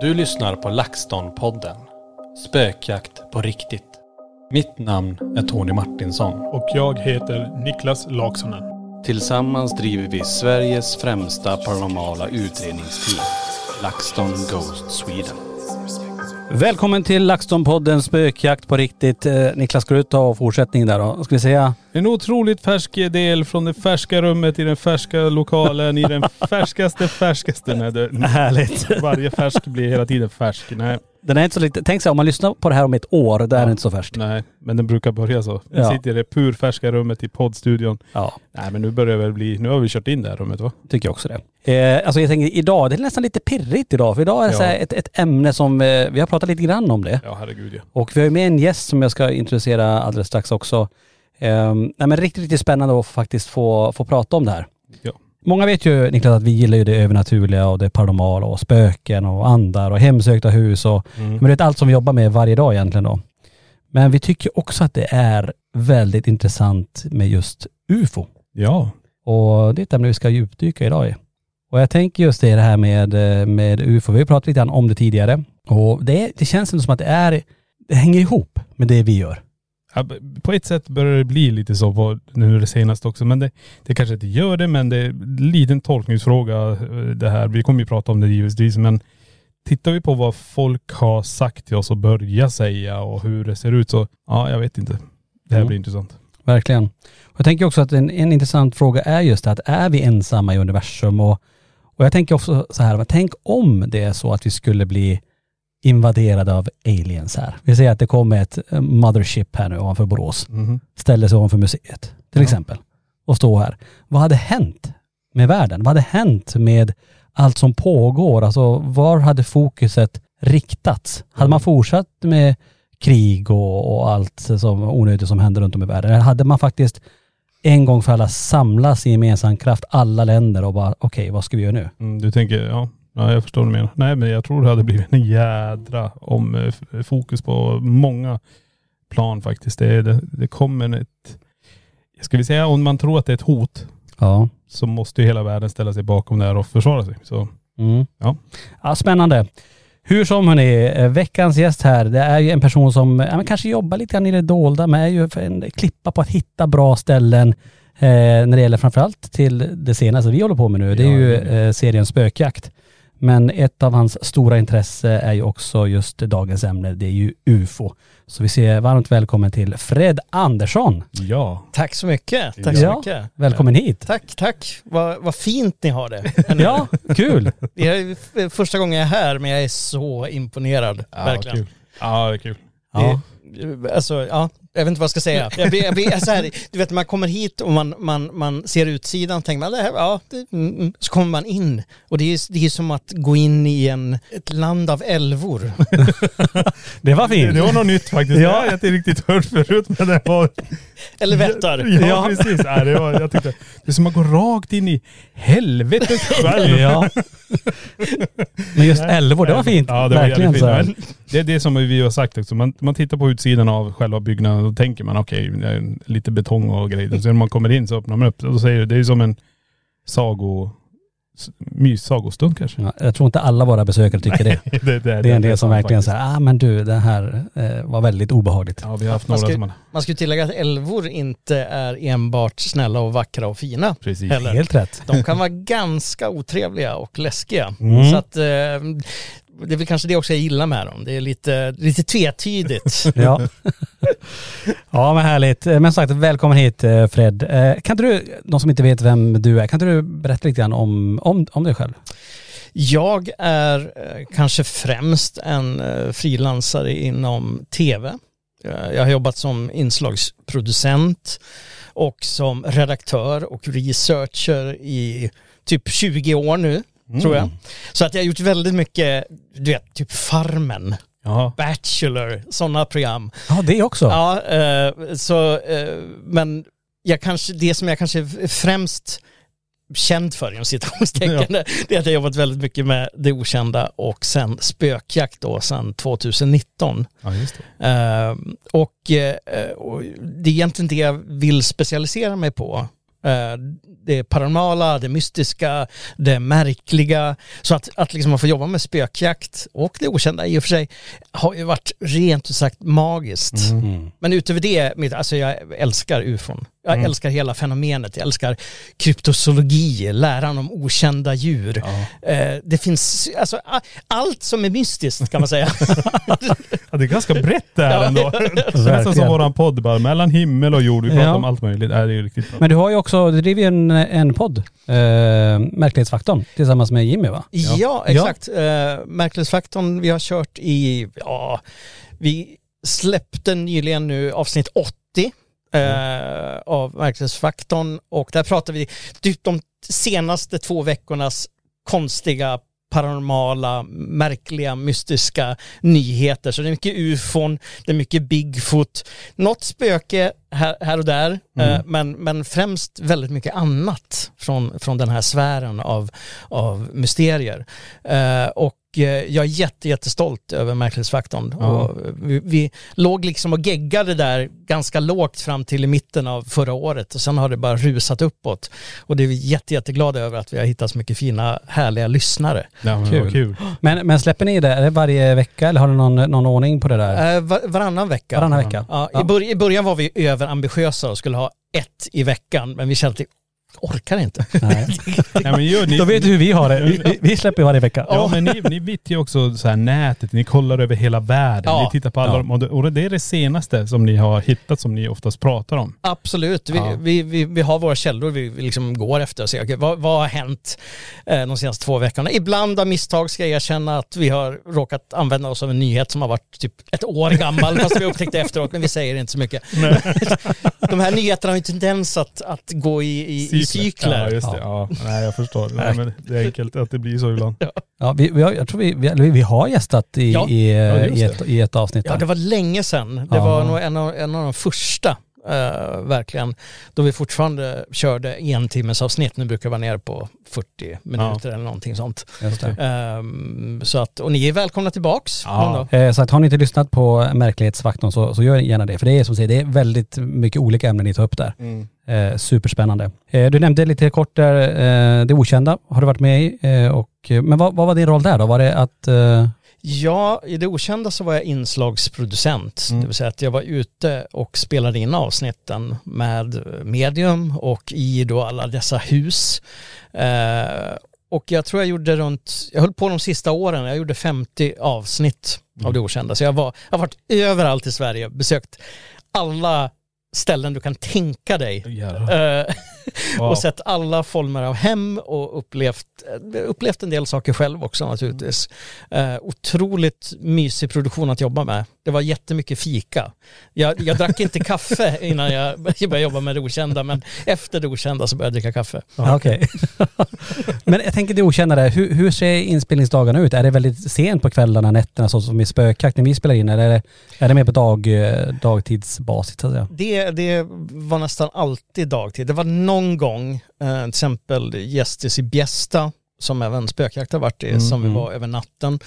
Du lyssnar på LaxTon-podden. Spökjakt på riktigt. Mitt namn är Tony Martinsson. Och jag heter Niklas Laksonen. Tillsammans driver vi Sveriges främsta paranormala utredningsteam. LaxTon Ghost Sweden. Välkommen till LaxTon-podden Spökjakt på riktigt. Eh, Niklas, ska du ta fortsättningen där då? Ska vi säga? En otroligt färsk del från det färska rummet i den färska lokalen i den färskaste färskaste. Nej, det, Härligt. varje färsk blir hela tiden färsk. Nej, Den är inte så lite, tänk här, om man lyssnar på det här om ett år, då är den inte så färsk. nej, men den brukar börja så. Den Ja. sitter i det purfärska rummet i poddstudion. Ja, Nej men nu börjar det väl bli, nu har vi kört in det här rummet va? tycker jag också det. Eh, alltså jag tänker idag, det är nästan lite pirrigt idag, för idag är det Ja. så här ett, ett ämne som, eh, vi har pratat lite grann om det. Ja herregud ja. Och vi har ju med en gäst som jag ska introducera alldeles strax också. Um, nej men riktigt, riktigt spännande att faktiskt få, få prata om det här. Ja. Många vet ju Niklas att vi gillar ju det övernaturliga och det paranormala och spöken och andar och hemsökta hus och men det är allt som vi jobbar med varje dag egentligen då. Men vi tycker också att det är väldigt intressant med just UFO. Ja. Och det är ett ämne vi ska djupdyka idag i. Och jag tänker just det, här med, eh, med UFO. Vi har pratat lite grann om det tidigare. Och det, det känns som att det är, det hänger ihop med det vi gör. På ett sätt börjar det bli lite så på nu det senaste också. Men det, det kanske inte gör det men det är en liten tolkningsfråga eh, det här. Vi kommer ju prata om det givetvis men tittar vi på vad folk har sagt till oss och börjar säga och hur det ser ut så, ja jag vet inte. Det här Mm. blir intressant. Verkligen. Jag tänker också att en, en intressant fråga är just det att är vi ensamma i universum? Och, och jag tänker också så här, tänk om det är så att vi skulle bli invaderade av aliens här. Vi säger att det kommer ett eh, mothership här nu ovanför Borås. Mhm. ställer sig ovanför museet till Ja. exempel och står här. Vad hade hänt med världen? Vad hade hänt med allt som pågår? Alltså var hade fokuset riktats? Hade man fortsatt med krig och, och allt som onödigt som händer runt om i världen? Eller hade man faktiskt en gång för alla samlas i gemensam kraft, alla länder och bara okej, vad ska vi göra nu? Mm, du tänker, ja, ja jag förstår vad du menar. Nej men jag tror det hade blivit en jädra om eh, fokus på många plan faktiskt. Det, det, det kommer ett, ska vi säga om man tror att det är ett hot Ja. så måste ju hela världen ställa sig bakom det här och försvara sig. Så Mm. Ja. ja. Spännande. Hur som hörni, eh, veckans gäst här, det är ju en person som ja, kanske jobbar lite grann i det dolda, men är ju en klippa på att hitta bra ställen eh, när det gäller framförallt till det senaste vi håller på med nu. Det är ju eh, serien Spökjakt. Men ett av hans stora intresse är ju också just dagens ämne, det är ju UFO. Så vi säger varmt välkommen till Fred Andersson. ja. Tack så mycket. Tack så Ja. mycket. Välkommen hit. Tack, tack. Vad, vad fint ni har det. Ja, kul. Det är första gången jag är här men jag är så imponerad. ja verkligen. Kul. Ja det är kul. Ja. Det, alltså, ja, jag vet inte vad jag ska säga. Jag blir, jag blir så här, du vet man kommer hit och man, man, man ser utsidan och tänker man, det här, ja, det, mm, så kommer man in och det är, det är som att gå in i en, ett land av älvor. Det var Det, fint. det var något nytt faktiskt. Ja. Det har jag inte riktigt hört förut men det var... Eller vättar. Ja, Ja. precis. Ja, det var, jag tyckte, det är som att gå rakt in i helvetet själv. Ja. Men just älvor, det var fint. Ja, det var Verkligen jävligt så här. fint. Men det är det som vi har sagt också. Man, man tittar på utsidan av själva byggnaden och tänker man okej, är lite betong och grejer. Så när man kommer in så öppnar man upp och då säger det, det är som en sago, myssagostund kanske. Ja, jag tror inte alla våra besökare tycker det. det, det, Det är en del som verkligen säger, ah men du det här eh, var väldigt obehagligt. Ja, vi har haft Man några ska- som man... Man ska ju tillägga att älvor inte är enbart snälla och vackra och fina. Precis. Heller. Helt rätt. De kan vara ganska otrevliga och läskiga. Mm. Så att eh, det är väl kanske det också jag gillar med dem. Det är lite, lite tvetydigt. Ja. ja men härligt. Eh, Men som sagt, välkommen hit eh, Fred. Eh, Kan inte du, de som inte vet vem du är, kan inte du berätta lite grann om, om, om dig själv? Jag är kanske främst en frilansare inom tv. Jag har jobbat som inslagsproducent och som redaktör och researcher i typ 20 år nu, tror jag. Så att jag har gjort väldigt mycket, du vet, typ Farmen, Ja. Bachelor, sådana program. Ja det också. Ja, eh, så, eh, men jag kanske, det som jag kanske främst känd för inom citationstecken, det är att jag jobbat väldigt mycket med det okända och sen spökjakt då sen 2019. ja, det. Eh, och, eh, och det är egentligen det jag vill specialisera mig på. Eh, det paranormala, det mystiska, det märkliga. Så att, att liksom man får jobba med spökjakt och det okända i och för sig har ju varit rent ut sagt magiskt. Mm. Men utöver det, mitt- alltså jag älskar ufon. Jag Mm. älskar hela fenomenet. Jag älskar kryptozoologi, läran om okända djur. Eh, det finns, alltså allt som är mystiskt kan man säga. Ja, det är ganska brett det här Ja. ändå. Nästan som våran podd bara, mellan himmel och jord. Vi pratar Ja. om allt möjligt. Ja, det är ju riktigt bra. Men du har ju också, du driver ju en, en podd, eh, Märklighetsfaktorn, tillsammans med Jimmy va? Ja, exakt. Eh, Märklighetsfaktorn, vi har kört i, ja, vi släppte nyligen nu avsnitt 80 eh, av marknadsfaktorn och där pratar vi typ de senaste två veckornas konstiga paranormala, märkliga, mystiska nyheter. Så det är mycket ufon, det är mycket Bigfoot, något spöke här, här och där, eh, men, men främst väldigt mycket annat från, från den här sfären av, av mysterier. Eh, och eh, jag är jätte, jättestolt över märklighetsfaktorn. Ja. Och vi, vi låg liksom och geggade där ganska lågt fram till i mitten av förra året och sen har det bara rusat uppåt. Och det är vi jätte, jätteglada över att vi har hittat så mycket fina, härliga lyssnare. Ja, men Kul. Kul. Men, men släpper ni det, är det varje vecka eller har du någon, någon ordning på det där? Eh, var, varannan vecka. Varannan vecka? Ja, Ja. i, bör, I början var vi överambitiösa och skulle ha ett i veckan, men vi kände att orkar inte. Nej. Ja, men gör, ni, Då vet du hur vi har det. Vi, vi- släpper ju varje vecka. Ja men ni, ni ju också så här nätet, ni kollar över hela världen. Ja. Ni tittar på alla Ja. Och det- Och det är det senaste som ni har hittat som ni oftast pratar om. Absolut, vi, Ja. vi, vi, vi har våra källor vi, liksom går efter och ser okej, vad, vad har hänt eh, de senaste två veckorna. Ibland av misstag ska jag erkänna att vi har råkat använda oss av en nyhet som har varit typ ett år gammal, fast vi upptäckte efteråt, men vi säger inte så mycket. de här nyheterna har ju tendens att, att gå i, i, Ja cykler. just det. Ja. Nej jag förstår. Nej, men det är enkelt att det blir så ibland. Ja, vi, vi, har, jag tror vi, vi, vi har gästat i, Ja. i, Ja, i, ett, i ett avsnitt Ja, det var länge sedan. Det Ja. var nog en av, en av de första, eh, verkligen, då vi fortfarande körde en timmes avsnitt. Nu brukar det vara nere på 40 minuter eller någonting sånt. Just det. Ehm, så att, och ni är välkomna tillbaks. Ja. Eh, Så att har ni inte lyssnat på Märklighetsfaktorn så, så gör gärna det. För det är som säger, det är väldigt mycket olika ämnen ni tar upp där. Eh, superspännande. Eh, du nämnde lite kort där, eh, det okända har du varit med i. Eh, och, men vad, vad var din roll där då? Var det att... Ja, i det okända så var jag inslagsproducent. Det vill säga att jag var ute och spelade in avsnitten med medium och i då alla dessa hus. Eh, och jag tror jag gjorde runt, jag höll på de sista åren, jag gjorde 50 avsnitt av det okända. Så jag, var, jag har varit överallt i Sverige, besökt alla ställen du kan tänka dig. Eh, Wow. och sett alla former av hem och upplevt, upplevt en del saker själv också naturligtvis. Eh, otroligt mysig produktion att jobba med. Det var jättemycket fika. Jag, jag drack inte kaffe innan jag började jobba med det okända, men efter det okända så började jag dricka kaffe. Ja, Okej. Men jag tänker det okända där, hur, hur ser inspelningsdagarna ut? Är det väldigt sent på kvällarna, nätterna så som i spökjakt när vi spelar in? Eller är det, är det mer på dag, eh, dagtidsbasis så att säga? Det, det var nästan alltid dagtid. Det var någon gång, eh, till exempel Gästis i Bjästa, som även spökjakt har varit i, som vi var över natten.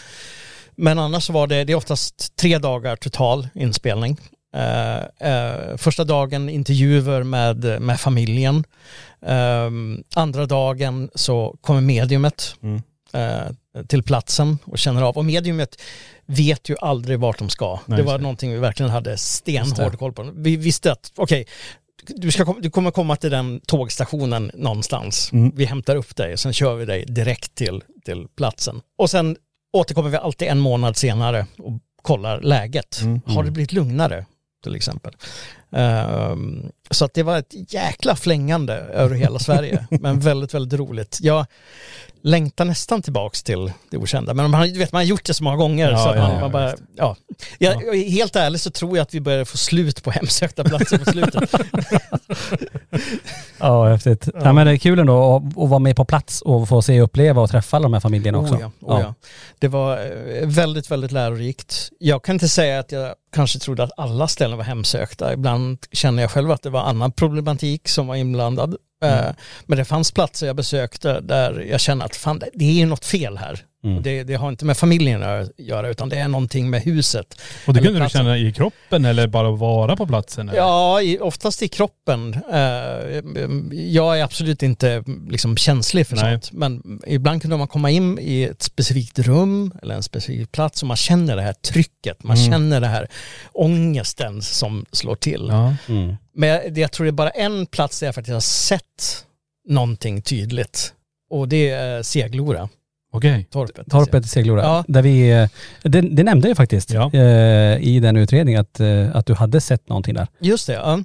Men annars var det, det är oftast tre dagar total inspelning. Eh, eh, första dagen intervjuer med, med familjen. Ehm, andra dagen så kommer mediumet Mm. eh, till platsen och känner av. Och mediumet vet ju aldrig vart de ska. Nej, det var det. någonting vi verkligen hade stenhård koll på. Vi visste att, okej, du, ska kom, du kommer komma till den tågstationen någonstans. Mm. Vi hämtar upp dig, sen kör vi dig direkt till, till platsen. Och sen återkommer vi alltid en månad senare och kollar läget. Mm. Har det blivit lugnare till exempel? Ehm, så att det var ett jäkla flängande över hela Sverige, men väldigt, väldigt roligt. Jag längtar nästan tillbaks till det okända, men man, vet, man har gjort det så många gånger Ja, så ja, man, ja, man bara, ja. Jag, Helt ärligt så tror jag att vi börjar få slut på hemsökta platser på slutet. Ja, häftigt. Ja. men det är kul ändå att, att vara med på plats och få se, uppleva och träffa alla de här familjerna också. Oh ja, oh ja. Det var eh, väldigt, väldigt lärorikt. Jag kan inte säga att jag kanske trodde att alla ställen var hemsökta. Ibland känner jag själv att det var annan problematik som var inblandad. Mm. Eh, Men det fanns platser jag besökte där jag känner att fan, det- är något fel här. Mm. Det, det har inte med familjen att göra utan det är någonting med huset. Och det kunde du känna i kroppen eller bara vara på platsen? Eller? Ja, i, oftast i kroppen. Eh, jag är absolut inte liksom, känslig för Nej. sånt. Men ibland kunde man komma in i ett specifikt rum eller en specifik plats och man känner det här trycket. Man Mm. känner det här ångesten som slår till. Ja. Mm. Men jag, jag tror det är bara en plats där jag faktiskt har sett någonting tydligt. Och det är Seglora, Okej. torpet. Torpet i Seglora. Ja. Där vi, eh, det, det nämnde jag faktiskt Ja. eh, i den utredningen att, eh, att du hade sett någonting där. Just det, ja.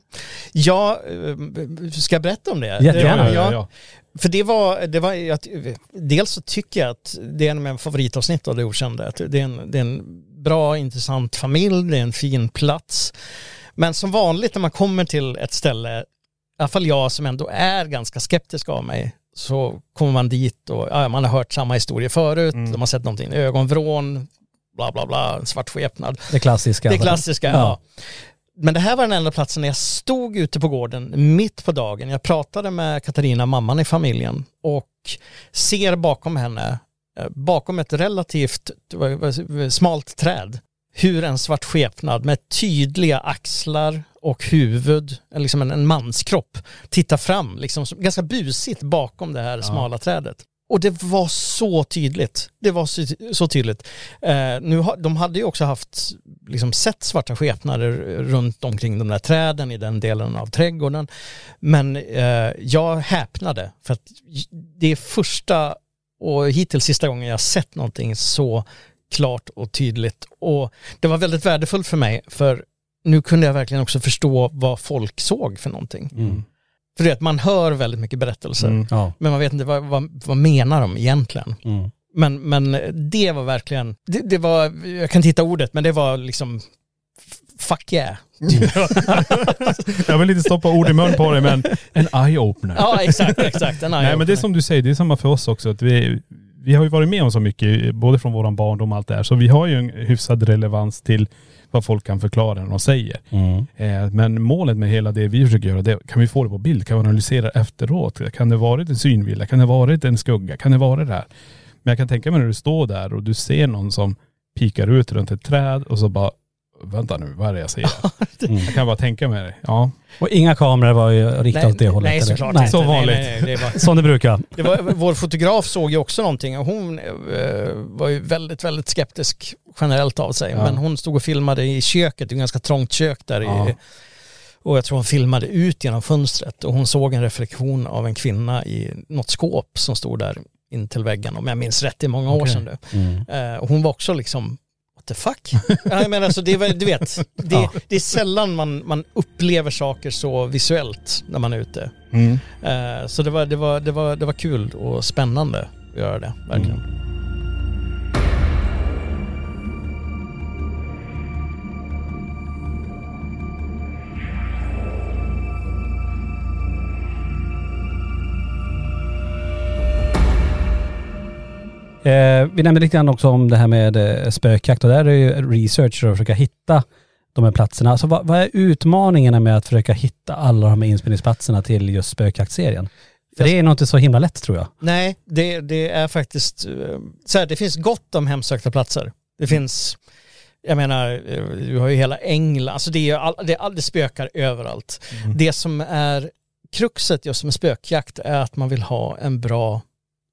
Jag eh, ska jag berätta om det? Jättegärna. Ja, ja, ja. För det var, det var att, dels så tycker jag att det är en av mina favoritavsnitt av Det Okända. Att Det är, en, det är en bra, intressant familj, det är en fin plats. Men som vanligt när man kommer till ett ställe, i alla fall jag som ändå är ganska skeptisk av mig, så kommer man dit och ja, man har hört samma historia förut, Mm. de har sett någonting, ögonvrån, bla bla bla, svart skepnad. Det klassiska. Det klassiska, Ja. ja. Men det här var den enda platsen där jag stod ute på gården mitt på dagen. Jag pratade med Katarina, mamman i familjen, och ser bakom henne, eh, bakom ett relativt smalt träd, hur en svart skepnad med tydliga axlar och huvud, liksom en, en manskropp, tittar fram, liksom som- ganska busigt bakom det här smala trädet. Och det var så tydligt. Det var så, så tydligt. Eh, nu ha, de hade ju också haft, liksom sett svarta skepnader runt omkring de där träden i den delen av trädgården. Men eh, jag häpnade för att det är första och hittills sista gången jag sett någonting så klart och tydligt. Och det var väldigt värdefullt för mig för nu kunde jag verkligen också förstå vad folk såg för någonting. Mm. För det att man hör väldigt mycket berättelser. Mm. Ja. Men man vet inte vad, vad, vad menar de egentligen. Mm. Men, men det var verkligen, det, det var, jag kan titta ordet, men det var liksom fuck yeah. Jag vill inte stoppa ord i mun på dig men en eye-opener. Ja exakt, exakt. En Nej men det är som du säger, det är samma för oss också. Att vi, vi har ju varit med om så mycket, både från våran barndom och allt det här. Så vi har ju en hyfsad relevans till vad folk kan förklara när de säger. Mm. Eh, men målet med hela det vi försöker göra, det kan vi få det på bild? Kan vi analysera efteråt? Kan det varit en synvilla? Kan det varit en skugga? Kan det vara det här? Men jag kan tänka mig när du står där och du ser någon som pikar ut runt ett träd och så bara, vänta nu, vad är det jag ser? Mm. Jag kan bara tänka mig det. Ja. Och inga kameror var ju riktade åt det hållet? Nej såklart Nej. Nej, vanligt. Nej, nej, det var, Som det brukar. det var, vår fotograf såg ju också någonting och hon eh, var ju väldigt, väldigt skeptisk generellt av sig. Ja. Men hon stod och filmade i köket, det är ett ganska trångt kök där Ja. i, och jag tror hon filmade ut genom fönstret och hon såg en reflektion av en kvinna i något skåp som stod där in till väggen om jag minns rätt, är många år Okej. sedan nu. Mm. Eh, och hon var också liksom, the fuck? ja, jag menar, alltså, det, du vet, det, Ja. det är sällan man, man upplever saker så visuellt när man är ute. Mm. Eh, så det var, det, var, det, var, det var kul och spännande att göra det, verkligen. Eh, vi nämnde lite grann också om det här med eh, spökjakt och där är det ju research för att försöka hitta de här platserna. Alltså vad, vad är utmaningarna med att försöka hitta alla de här inspelningsplatserna till just spökjaktserien? För det är nog inte så himla lätt tror jag. Nej, det, det är faktiskt, eh, så här, det finns gott om hemsökta platser. Det finns, Jag menar, eh, du har ju hela England, alltså det, är, all, det, all, det spökar överallt. Mm. Det som är kruxet just med spökjakt är att man vill ha en bra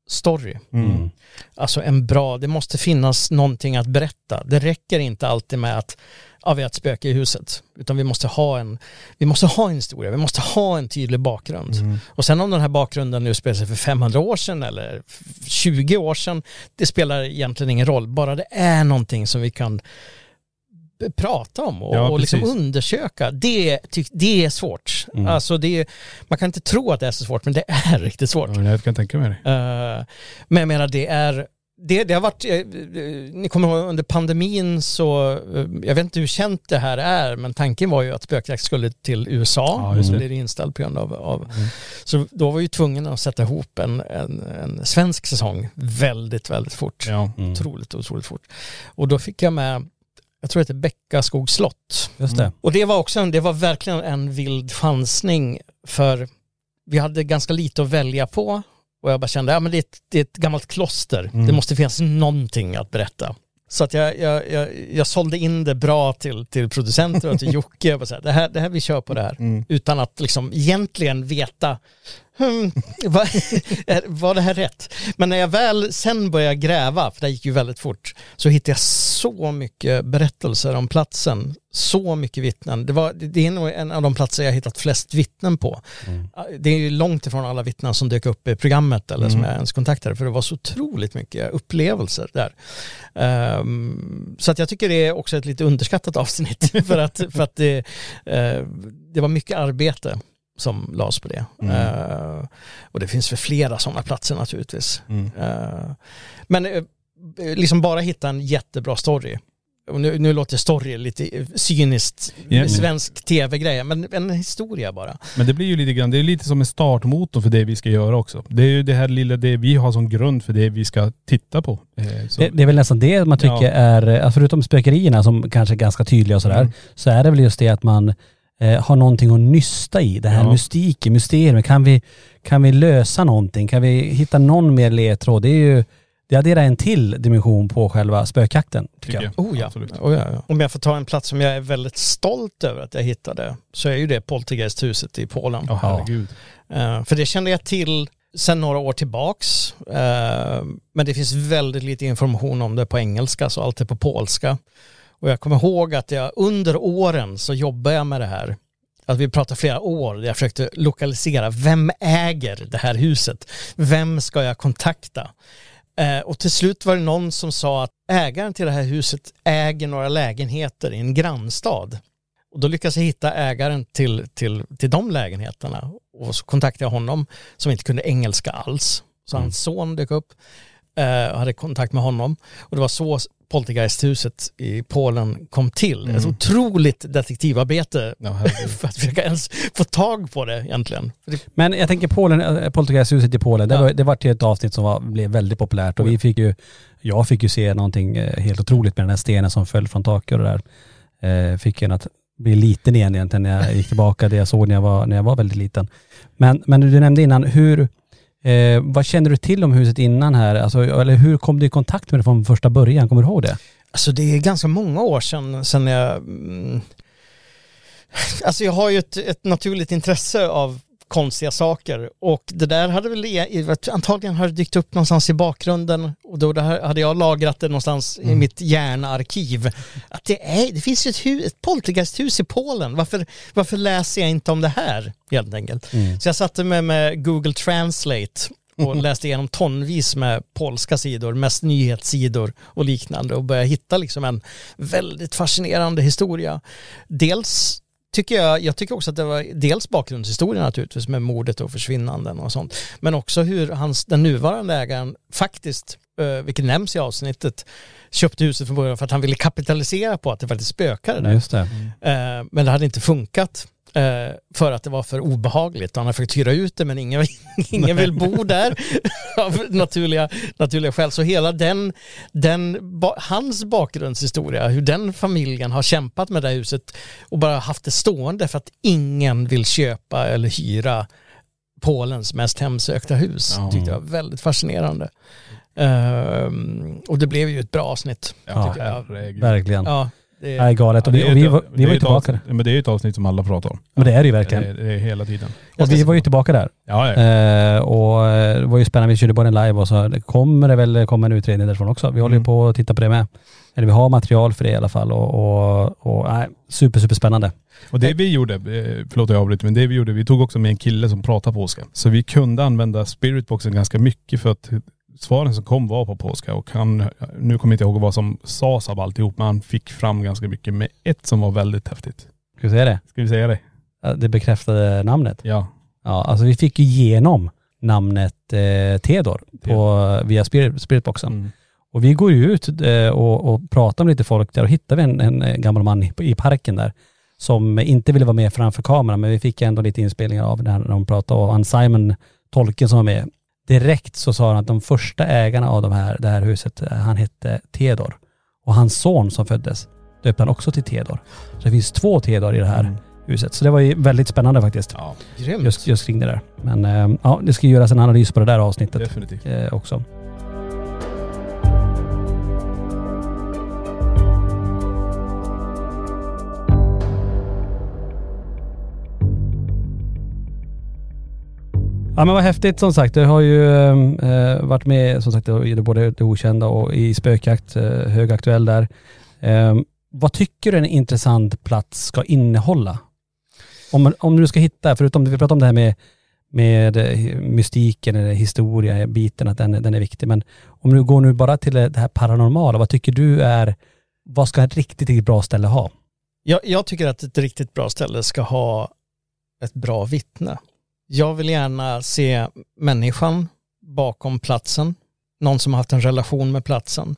story. Mm. Alltså en bra, det måste finnas någonting att berätta. Det räcker inte alltid med att ja, vi har ett spöke i huset. Utan vi måste ha en, vi måste ha en historia, vi måste ha en tydlig bakgrund. Mm. Och sen om den här bakgrunden nu spelar sig för 500 år sedan eller 20 år sedan, det spelar egentligen ingen roll. Bara det är någonting som vi kan prata om och, Ja, och liksom undersöka. Det, det är svårt. Mm. Alltså det man kan inte tro att det är så svårt, men det är riktigt svårt. Ja, jag kan tänka mig det. Eh, men jag menar det är, det, det har varit, eh, eh, ni kommer ihåg under pandemin så, eh, jag vet inte hur känt det här är, men tanken var ju att spökjakt skulle till USA, Ja, så det. blev det inställt på grund av, av så då var vi ju tvungna att sätta ihop en, en, en svensk säsong väldigt, väldigt fort. Ja. Mm. Otroligt, otroligt fort. Och då fick jag med, jag tror det heter Bäckaskogs slott. Just det. Och det var också en, det var verkligen en vild chansning för vi hade ganska lite att välja på och jag bara kände, ja men det är ett, det är ett gammalt kloster, Mm. det måste finnas någonting att berätta. Så att jag, jag, jag, jag sålde in det bra till, till producenter och till Jocke. Bara så här, det, här, det här, vi kör på det här. Mm. Utan att liksom egentligen veta, hmm, var, var det här rätt? Men när jag väl sen började gräva, för det gick ju väldigt fort, så hittade jag så mycket berättelser om platsen. Så mycket vittnen. Det, var, det är nog en av de platser jag hittat flest vittnen på. Det är ju långt ifrån alla vittnen som dök upp i programmet eller som Mm. jag ens kontaktade, för det var så otroligt mycket upplevelser där. Ehm, så att jag tycker det är också ett lite underskattat avsnitt, för att, för att det, eh, det var mycket arbete som lades på det. Mm. Eh, och det finns för flera sådana platser naturligtvis. Mm. Eh, men eh, liksom bara hitta en jättebra story. Och nu, nu låter story lite cyniskt, Ja. svensk tv-grej, men en historia bara. Men det blir ju lite grann, det är lite som en startmotor för det vi ska göra också. Det är ju det här lilla, det vi har som grund för det vi ska titta på. Eh, Det, det är väl nästan det man tycker Ja. är, förutom spökerierna som kanske är ganska tydliga och sådär, Mm. så är det väl just det att man eh, har någonting att nysta i. Det här Ja. mystiken, mysteriet. Kan vi, kan vi lösa någonting? Kan vi hitta någon mer ledtråd? Det är ju, det adderar en till dimension på själva spökjakten, tycker jag. Oh ja. Absolut. Oh ja, ja. Om jag får ta en plats som jag är väldigt stolt över att jag hittade så är ju det Poltergeisthuset i Polen. Ja, herregud. Eh, för det kände jag till sedan några år tillbaks. Eh, men det finns väldigt lite information om det på engelska så allt är på polska. Och jag kommer ihåg att jag under åren så jobbade jag med det här. Att vi pratar flera år där jag försökte lokalisera vem äger det här huset? Vem ska jag kontakta? Eh, och till slut var det någon som sa att ägaren till det här huset äger några lägenheter i en grannstad. Och då lyckades jag hitta ägaren till, till, till de lägenheterna. Och så kontaktade jag honom som inte kunde engelska alls. Så hans son dök upp eh, och hade kontakt med honom. Och det var så Poltergeisthuset i Polen kom till. Ett otroligt detektivarbete Ja, för att försöka ens få tag på det egentligen. Men jag tänker Polen, äh, Poltergeisthuset i Polen, det, Ja. var, det var till ett avsnitt som var, blev väldigt populärt och vi fick ju, jag fick ju se någonting eh, helt otroligt med den här stenen som föll från taket och det där. Eh, fick en att bli liten igen egentligen när jag gick tillbaka det jag såg när jag var, när jag var väldigt liten. Men, men du nämnde innan, hur, eh, vad känner du till om huset innan här? Alltså, eller hur kom du i kontakt med det från första början? Kommer du ihåg det? Alltså det är ganska många år sedan, sedan jag... Mm, alltså jag har ju ett, ett naturligt intresse av konstiga saker och det där hade väl e- antagligen har det dykt upp någonstans i bakgrunden och då hade jag lagrat det någonstans i mitt hjärnarkiv. Att det, är, det finns ju ett, hus, ett poltergeisthus i Polen, varför, varför läser jag inte om det här helt enkelt? Så jag satte mig med Google Translate och läste igenom tonvis med polska sidor, mest nyhetssidor och liknande och började hitta liksom en väldigt fascinerande historia. Dels tycker jag, jag tycker också att det var dels bakgrundshistoria naturligtvis med mordet och försvinnanden och sånt, men också hur hans, den nuvarande ägaren faktiskt, eh, vilket nämns i avsnittet, köpte huset från början för att han ville kapitalisera på att det faktiskt spökade där. Just det. Eh, men det hade inte funkat för att det var för obehagligt. Han har försökt hyra ut det men ingen, ingen vill bo där av naturliga, naturliga skäl. Så hela den, den, ba, hans bakgrundshistoria, hur den familjen har kämpat med det här huset och bara haft det stående för att ingen vill köpa eller hyra Polens mest hemsökta hus. Ja. Tyckte jag var väldigt fascinerande. Ehm, och det blev ju ett bra avsnitt. Ja, jag. Verkligen. Ja, Det, Det är galet. Och Det vi, och vi, var, det vi var ju tillbaka där. Men det är ju ett avsnitt som alla pratar om. Men det är det ju Det verkligen. är, det är hela tiden. Och vi var ju tillbaka där. Ja, ja. Eh, och eh, det var ju spännande, vi körde bara en live och så kommer det väl komma en utredning därifrån också. Vi håller ju Mm. på att titta på det med. Eller vi har material för det i alla fall och, och, och nej, super, super spännande. Och det vi gjorde, eh, förlåt jag avbryter, men det vi gjorde, vi tog också med en kille som pratar polska. Så vi kunde använda spiritboxen ganska mycket för att svaren som kom var på polska och han, nu kommer jag inte ihåg vad som sades av alltihop, men han fick fram ganska mycket med ett som var väldigt häftigt. Ska vi säga det? Ska vi säga det? Det bekräftade namnet. Ja. Ja, alltså vi fick ju igenom namnet eh, Theodor på, via Spirit, Spiritboxen. Mm. Och vi går ju ut eh, och, och pratar med lite folk där och hittar vi en, en eh, gammal man i, i parken där som inte ville vara med framför kameran men vi fick ändå lite inspelningar av när de pratade och han Simon, tolken som var med, direkt så sa han att de första ägarna av de här, det här huset, han hette Theodor. Och hans son som föddes döpte han också till Theodor. Så det finns två Theodor i det här Mm. huset. Så det var ju väldigt spännande faktiskt. Ja, Grymt. Just, just kring det där. Men eh, ja, det ska göras en analys på det där avsnittet definitivt. eh, också. Ja men vad häftigt som sagt. Du har ju ehm, eh, varit med som sagt i både det okända och i spökjakt, eh, högaktuell där. Eh, vad tycker du en intressant plats ska innehålla? Om, om du ska hitta, förutom vi pratade om det här med, med eh, mystiken eller historia, biten, att den, den är viktig. Men om du går nu bara till det här paranormala, vad tycker du är, vad ska ett riktigt, riktigt bra ställe ha? Jag, jag tycker att ett riktigt bra ställe ska ha ett bra vittne. Jag vill gärna se människan bakom platsen, någon som har haft en relation med platsen.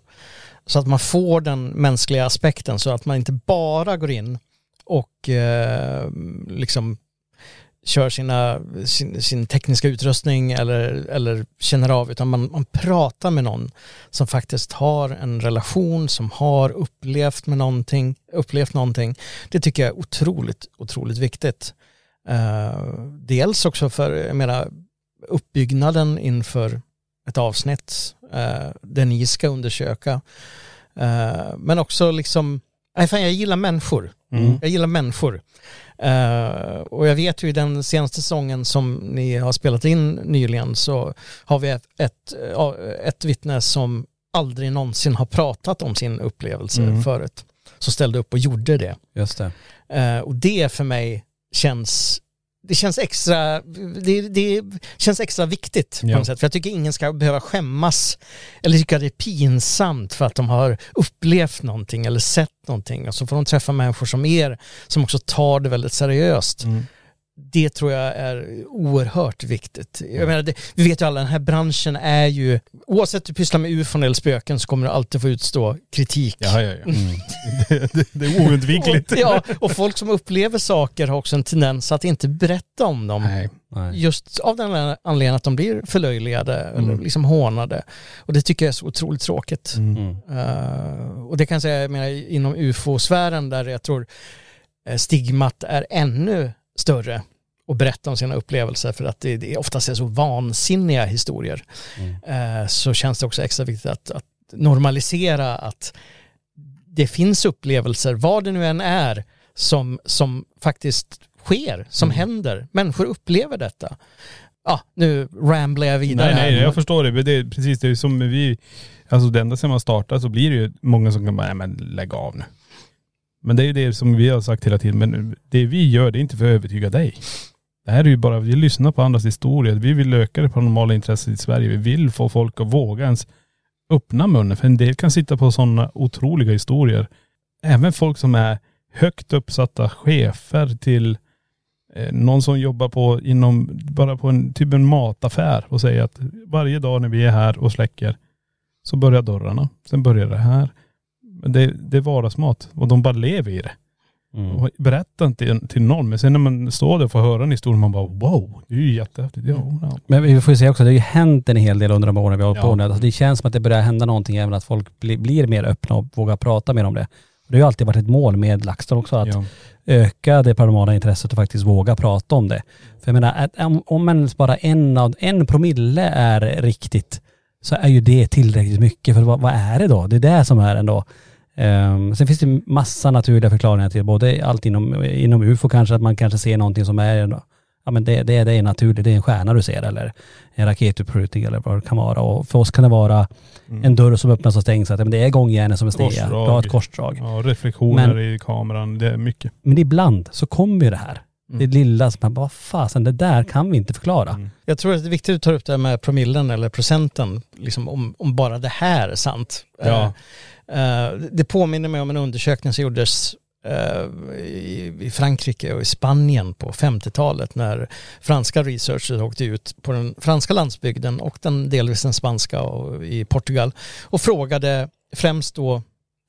Så att man får den mänskliga aspekten så att man inte bara går in och eh, liksom kör sina, sin, sin tekniska utrustning eller, eller känner av utan man, man pratar med någon som faktiskt har en relation, som har upplevt med någonting, upplevt någonting. Det tycker jag är otroligt, otroligt viktigt. Eh, dels också för, jag menar, uppbyggnaden inför ett avsnitt eh, där ni ska undersöka. Eh, men också liksom, nej fan jag gillar människor. Mm. Jag gillar människor. Eh, och jag vet ju i den senaste säsongen som ni har spelat in nyligen så har vi ett, ett, ett vittne som aldrig någonsin har pratat om sin upplevelse Mm. förut. Så ställde upp och gjorde det. Just det. Eh, och det för mig känns det känns extra, det, det känns extra viktigt på Ja. något sätt. För jag tycker ingen ska behöva skämmas eller tycka det är pinsamt för att de har upplevt någonting eller sett någonting. Och så får de träffa människor som er som också tar det väldigt seriöst. Mm. Det tror jag är oerhört viktigt. Jag menar, det, vi vet ju alla, den här branschen är ju, oavsett du pysslar med ufon eller spöken så kommer du alltid få utstå kritik. Ja, ja, ja. det, det, det är oundvikligt. Och, ja, och folk som upplever saker har också en tendens att inte berätta om dem. Nej. Nej. Just av den anledningen att de blir förlöjligade eller liksom hånade. Och det tycker jag är så otroligt tråkigt. Mm. Eh, och det kan jag säga jag menar, inom ufo-sfären där jag tror eh, stigmat är ännu större och berätta om sina upplevelser för att det, det oftast är så vansinniga historier. Eh, så känns det också extra viktigt att, att normalisera att det finns upplevelser, vad det nu än är, som, som faktiskt sker, som händer. Människor upplever detta. Ja, nu ramblar jag vidare. Nej, nej, jag förstår det. Det är precis det är som vi, alltså det enda som man startar så blir det ju många som kan bara, nej men lägg av nu. Men det är ju det som vi har sagt hela tiden, men det vi gör det är inte för att övertyga dig. Det här är ju bara, vi lyssnar på andras historier. Vi vill öka det paranormala intresset i Sverige. Vi vill få folk att våga ens öppna munnen. För en del kan sitta på sådana otroliga historier. Även folk som är högt uppsatta chefer till eh, någon som jobbar på inom, bara på en, typ en mataffär och säger att varje dag när vi är här och släcker så börjar dörrarna. Sen börjar det här. Det, det är vardagsmat och de bara lever i det. Mm. Och berättar inte till någon. Men sen när man står där och får höra en historia man bara wow, det är ju jättehäftigt. Ja, ja. Men vi får ju säga också, det har ju hänt en hel del under de åren vi har hållit Ja. på nu. Alltså det känns som att det börjar hända någonting även att folk bli, blir mer öppna och vågar prata mer om det. Det har ju alltid varit ett mål med LaxTon också, att ja. öka det paranormala intresset och faktiskt våga prata om det. För jag menar, om ens bara en av, en promille är riktigt, så är ju det tillräckligt mycket. För vad, vad är det då? Det är det som är ändå Ehm, sen finns det massa naturliga förklaringar till både allt inom, inom UFO kanske, att man kanske ser någonting som är, ja men det, det, det är naturligt, det är en stjärna du ser eller en raketutprutning eller vad det kan vara. Och för oss kan det vara en dörr som öppnas och stängs, att ja, men det är gångjärnen som är sneda. Du har ett korsdrag. Ja, reflektioner Men- i kameran, det är mycket. Men ibland så kommer ju det här. Mm. Det lilla som man bara, vad fasen det där kan vi inte förklara. Mm. Jag tror att det är viktigt att ta upp det här med promillen eller procenten, liksom om, om bara det här är sant. Ja. Eh, det påminner mig om en undersökning som gjordes eh, i, Frankrike och i Spanien på 50-talet när franska researchers åkte ut på den franska landsbygden och den delvis den spanska och i Portugal och frågade främst då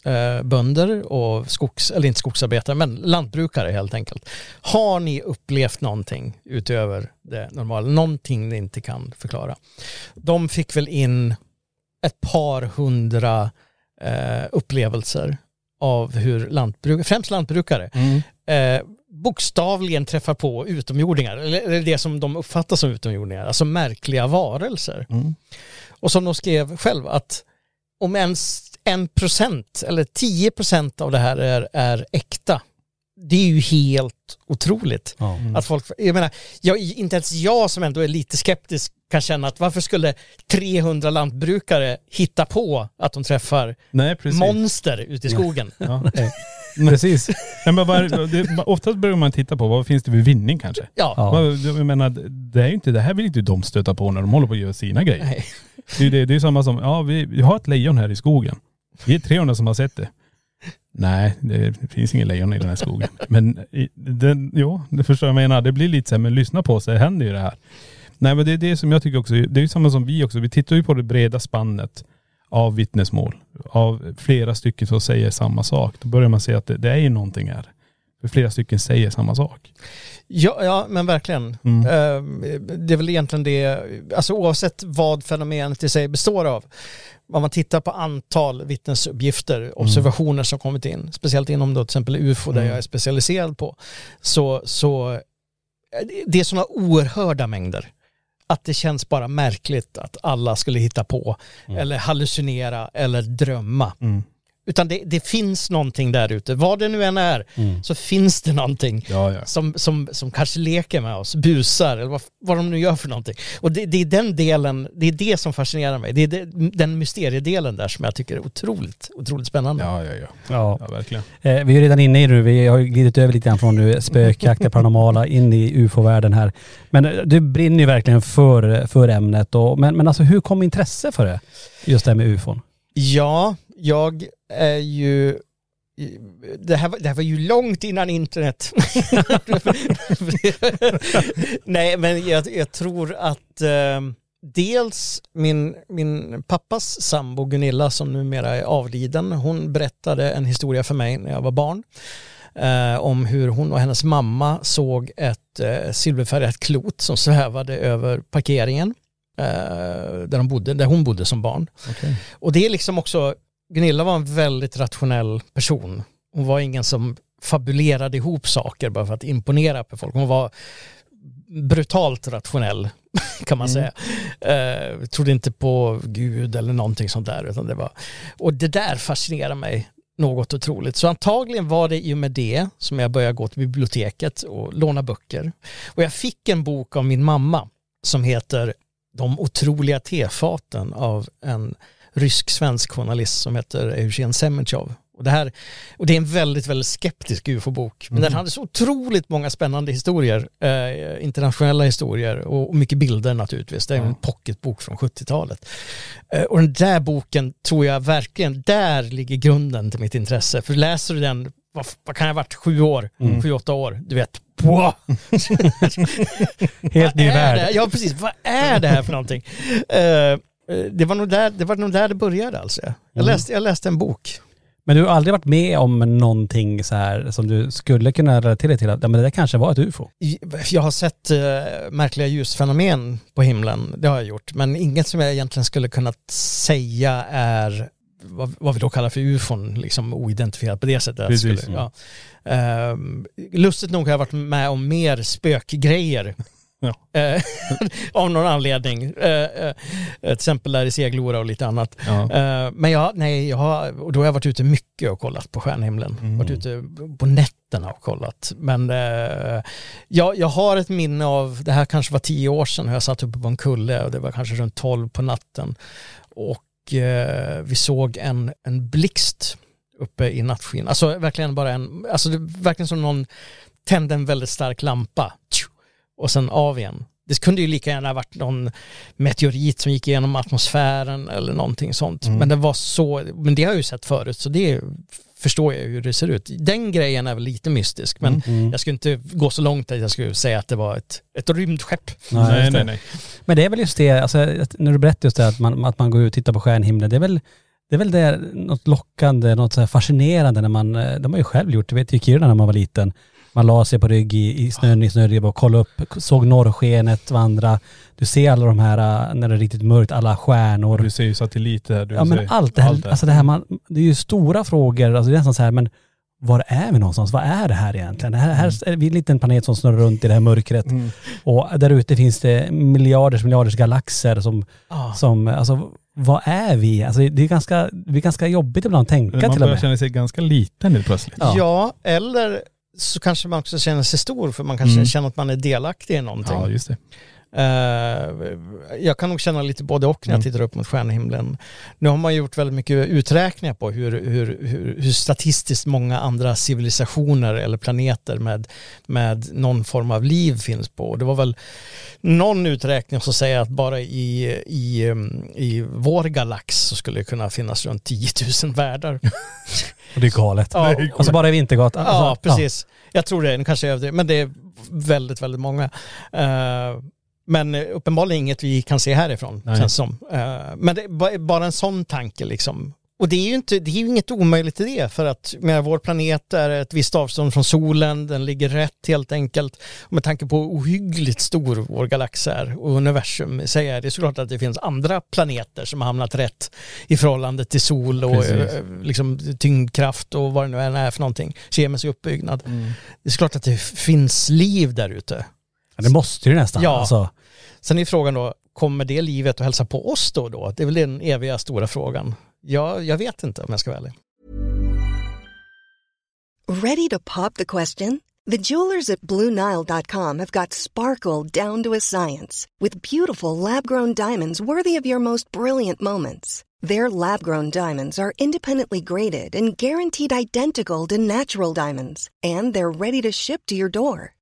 eh, bönder och skogs, eller inte skogsarbetare, men lantbrukare helt enkelt. Har ni upplevt någonting utöver det normala? Någonting ni inte kan förklara? De fick väl in ett par hundra eh, upplevelser av hur lantbrukare, främst lantbrukare, eh, bokstavligen träffar på utomjordingar, eller, det som de uppfattar som utomjordingar, alltså märkliga varelser. Och som de skrev själv att om ens en procent eller 10 procent av det här är, är äkta, det är ju helt otroligt. Ja. Att folk, jag menar, jag, inte ens jag som ändå är lite skeptisk kan känna att varför skulle 300 lantbrukare hitta på att de träffar Nej, precis. monster ute i skogen? Ja. Precis. Nej, men bara, det, oftast börjar man titta på vad finns det för vinning kanske. Ja. Ja. Vad- Jag menar, det, är inte, det här vill inte de stöta på när de håller på att göra sina grejer. Nej. Det är ju det, det är samma som, ja vi, vi har ett lejon här i skogen. Vi är 300 som har sett det. Nej, det finns ingen lejon i den här skogen. Men den, jo, det förstår jag menar. Det blir lite så här, men lyssna på sig, händer ju det här. Nej men det är det som jag tycker också, det är ju samma som vi också. Vi tittar ju på det breda spannet av vittnesmål. Av flera stycken som säger samma sak. Då börjar man se att det, det är ju någonting här. För flera stycken säger samma sak. Ja, ja men verkligen. Mm. Eh, Det är väl egentligen det, alltså oavsett vad fenomenet i sig består av. Om man tittar på antal vittnesuppgifter, observationer som kommit in, speciellt inom då till exempel UFO där Mm. jag är specialiserad på, så, så eh, det är sådana oerhörda mängder. Att det känns bara märkligt att alla skulle hitta på eller hallucinera eller drömma. Mm. Utan det, det finns någonting där ute, vad det nu än är, så finns det någonting Ja, ja. som, som, som kanske leker med oss, busar eller vad, vad de nu gör för någonting. Och det, det är den delen, det är det som fascinerar mig. Det är det, den mysteriedelen där som jag tycker är otroligt, otroligt spännande. Ja, ja, ja. Ja. Ja, verkligen. Eh, vi är redan inne i det nu, vi har glidit över lite grann från nu spökjakt, det paranormala, in i ufo-världen här. Men eh, du brinner ju verkligen för, för ämnet. Och, men, men alltså hur kom intresse för det? Just det här med ufon. Ja, jag är ju det här, var- det här var ju långt innan internet. Nej, men jag, jag tror att eh, dels min, min pappas sambo Gunilla som numera är avliden, hon berättade en historia för mig när jag var barn. Eh, om hur hon och hennes mamma såg ett eh, silverfärgat klot som svävade över parkeringen. Eh, där, de bodde, där hon bodde som barn. Och det är liksom också, Gunilla var en väldigt rationell person. Hon var ingen som fabulerade ihop saker bara för att imponera på folk. Hon var brutalt rationell kan man säga. Eh, trodde inte på Gud eller någonting sånt där. Utan det var, och det där fascinerar mig något otroligt. Så antagligen var det i och med det som jag började gå till biblioteket och låna böcker. Och jag fick en bok av min mamma som heter De otroliga tefaten av en rysk-svensk journalist som heter Eugen Semenchov. Och det, här, och det är en väldigt, väldigt skeptisk ufo-bok. Men den hade så otroligt många spännande historier, eh, internationella historier och, och mycket bilder naturligtvis. Det är en pocketbok från 70-talet. Eh, och den där boken tror jag verkligen, där ligger grunden till mitt intresse. För läser du den, vad, vad kan jag ha varit, sju år, sju, åtta år, du vet, wow. Helt ny värld. Ja, precis. Vad är det här för någonting? Eh, det, var nog där, det var nog där det började alltså. Jag, Mm. läste, jag läste en bok. Men du har aldrig varit med om någonting så här som du skulle kunna relatera till att ja, men det där kanske var ett ufo? Jag har sett eh, märkliga ljusfenomen på himlen, det har jag gjort. Men inget som jag egentligen skulle kunna säga är vad, vad vi då kallar för ufon, liksom oidentifierat på det sättet. Precis. Skulle, ja. Ehm, lustigt nog har jag varit med om mer spökgrejer Ja. Eh, av någon anledning. Eh, eh, till exempel där i Seglora och lite annat. Ja. Men jag, nej, jag har, och då har jag varit ute mycket och kollat på stjärnhimlen. Mm. Varit ute på nätterna och kollat. Men jag, jag har ett minne av, det här kanske var tio år sedan, jag satt uppe på en kulle och det var kanske runt tolv på natten. Och vi såg en, en blixt uppe i nattsken. Alltså verkligen bara en, alltså det, verkligen som någon tände en väldigt stark lampa tju, och sen av igen. Det kunde ju lika gärna varit någon meteorit som gick igenom atmosfären eller någonting sånt. Mm. Men det var så, men det har jag ju sett förut så det förstår jag hur det ser ut. Den grejen är väl lite mystisk men Mm. jag skulle inte gå så långt att jag skulle säga att det var ett, ett rymdskepp. Nej, Nej, nej, nej. Men det är väl just det, alltså, när du berättar just det att man, att man går ut och tittar på stjärnhimlen, det är väl det är väl det, något lockande, något så här fascinerande när man, eh, de har ju själv gjort, det vet ju Kiruna när man var liten. Man la sig på rygg i, i snön i snöribba och kollade upp, såg norrskenet vandra. Du ser alla de här, eh, när det är riktigt mörkt, alla stjärnor. Du ser ju satelliter. Du Ja men ser allt det här, allt alltså det här man, det är ju stora frågor, alltså det är nästan så här, men var är vi någonstans? Vad är det här egentligen? Det här, här är vi en liten planet som snurrar runt i det här mörkret. Mm. Och där ute finns det miljarders miljarders galaxer som, Ja. som alltså vad är vi? Alltså det är ganska, det är ganska jobbigt ibland att tänka Man till och börjar med. känna sig ganska liten helt plötsligt. Ja. Ja. eller så kanske man också känner sig stor för man kanske Mm. känner att man är delaktig i någonting. Ja, just det. Eh, jag kan nog känna lite både och när jag Mm. tittar upp mot stjärnhimlen. Nu har man gjort väldigt mycket uträkningar på hur, hur, hur, hur statistiskt många andra civilisationer eller planeter med, med någon form av liv finns på. Och Det var väl någon uträkning som säger att bara i, i, um, i vår galax så skulle det kunna finnas runt 10 000 världar. Och det är galet. Ja. Alltså bara i Vintergatan. Ja, Alltså, precis. Jag tror det, nu kanske jag överdriver, men det är väldigt, väldigt många. Eh, men uppenbarligen inget vi kan se härifrån, Nej. känns som. Eh, men det är ba- bara en sån tanke liksom. Och det är ju, inte, det är ju inget omöjligt i det, för att med vår planet är ett visst avstånd från solen, den ligger rätt helt enkelt. Och med tanke på ohyggligt stor vår galax är och universum i sig är, det är såklart att det finns andra planeter som har hamnat rätt i förhållande till sol och Precis. eh, liksom tyngdkraft och vad det nu än är för någonting, kemisk uppbyggnad. Det är såklart att det finns liv där ute. Ja, det måste ju nästan. Ja. Alltså, Sen är frågan då, kommer det livet att hälsa på oss då och då? Det är väl den eviga stora frågan. Ja, jag vet inte om jag ska vara ärlig. Ready to pop the question? The jewelers at BlueNile.com have got sparkle down to a science with beautiful lab grown diamonds worthy of your most brilliant moments. Their lab grown diamonds are independently graded and guaranteed identical to natural diamonds, and they're ready to ship to your door.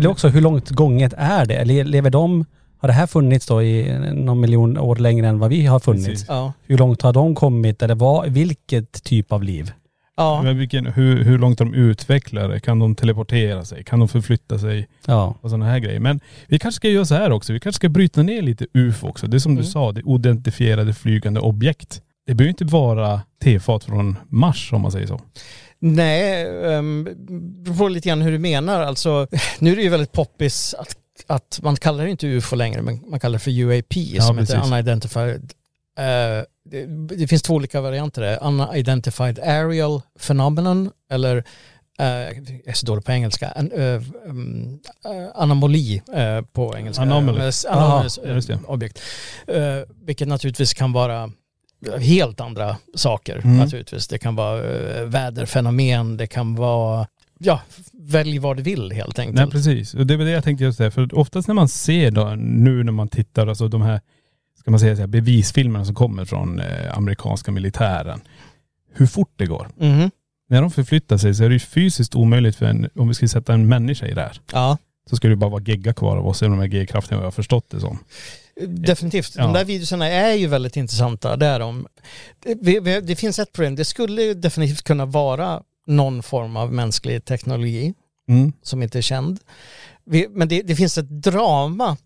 det är också hur långt gånget är det? Le- Lever de, har det här funnits då i någon miljon år längre än vad vi har funnits? Precis. Ja. Hur långt har de kommit eller vad, vilket typ av liv? Ja. Men vilken, hur, hur långt de utvecklar det? Kan de teleportera sig? Kan de förflytta sig? Ja. Och sådana här grejer. Men vi kanske ska göra så här också. Vi kanske ska bryta ner lite UFO också. Det är som Mm. du sa, det är oidentifierade flygande objekt. Det behöver inte vara tefat från Mars om man säger så. Nej, um, beror på lite grann hur du menar. Alltså, nu är det ju väldigt poppis att, att man kallar det inte UFO längre, men man kallar det för UAP som heter precis. Unidentified. Eh, det, det finns två olika varianter där. Unidentified Aerial Phenomenon eller eh, jag är så dålig på engelska. An, eh, um, anomali på engelska. Anomalous, just det. objekt. Vilket naturligtvis kan vara helt andra saker Mm. naturligtvis. Det kan vara eh, väderfenomen, det kan vara, ja, välj vad du vill helt enkelt. Nej precis, och det var det jag tänkte just säga. För oftast när man ser då, nu när man tittar, alltså de här, ska man säga så här, bevisfilmerna som kommer från eh, amerikanska militären. Hur fort det går. Mhm. När de förflyttar sig så är det ju fysiskt omöjligt för en, om vi skulle sätta en människa i det här. Ja, Så skulle det bara vara gegga kvar av oss i de här G-krafterna vad jag har förstått det som. Definitivt. Ja. De där videorna är ju väldigt intressanta. Det, är de. Det, finns ett problem, det skulle ju definitivt kunna vara någon form av mänsklig teknologi Mm. som inte är känd. Men det, det finns ett drama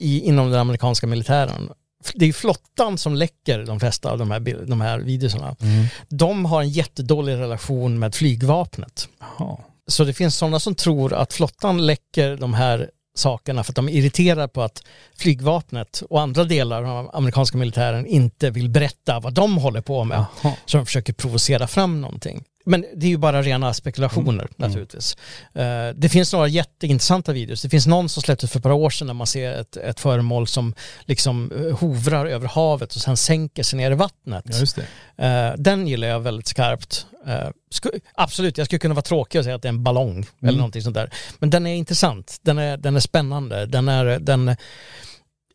i, inom den amerikanska militären. Det är flottan som läcker de flesta av de här, de här videorna. Mm. De har en jättedålig relation med flygvapnet. Jaha. Så det finns sådana som tror att flottan läcker de här sakerna för att de är irriterade på att flygvapnet och andra delar av amerikanska militären inte vill berätta vad de håller på med. Jaha. Så de försöker provocera fram någonting. Men det är ju bara rena spekulationer Mm. naturligtvis. Eh, det finns några jätteintressanta videos. Det finns någon som släpptes för ett par år sedan när man ser ett, ett föremål som liksom eh, hovrar över havet och sen sänker sig ner i vattnet. Ja just det. Eh, den gillar jag väldigt skarpt. Eh, sku- absolut, jag skulle kunna vara tråkig och säga att det är en ballong eller Mm. någonting sånt där. Men den är intressant, den är, den är spännande, den är, den,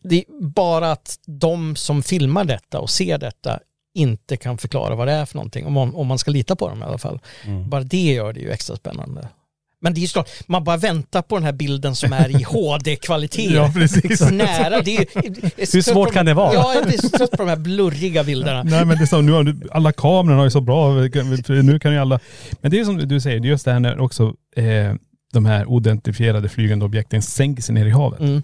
det är bara att de som filmar detta och ser detta inte kan förklara vad det är för någonting, om man, om man ska lita på dem i alla fall. Mm. Bara det gör det ju extra spännande. Men det är ju såklart, man bara väntar på den här bilden som är i HD-kvalitet. Ja precis. Nära, det är, är Hur svårt på- kan det vara? Ja, jag är trött på de här blurriga bilderna. Nej men det är så, nu har alla kamerorna har ju så bra, nu kan ju alla, men det är som du säger, det är just det här när också eh, de här oidentifierade flygande objekten sänker sig ner i havet. Mm.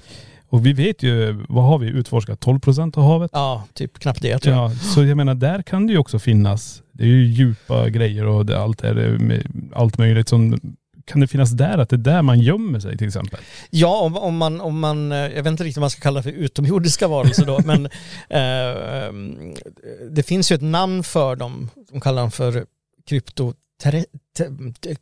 Och vi vet ju, vad har vi utforskat? 12 procent av havet? Ja, typ knappt det tror jag. Ja, så jag menar där kan det ju också finnas, det är ju djupa grejer och det, allt är allt möjligt som, kan det finnas där att det är där man gömmer sig till exempel? Ja, om, om, man, om man, eh, jag vet inte riktigt vad man ska kalla det för utomjordiska varelser då, men eh, ehm, det finns ju ett namn för dem, de kallar dem för krypto,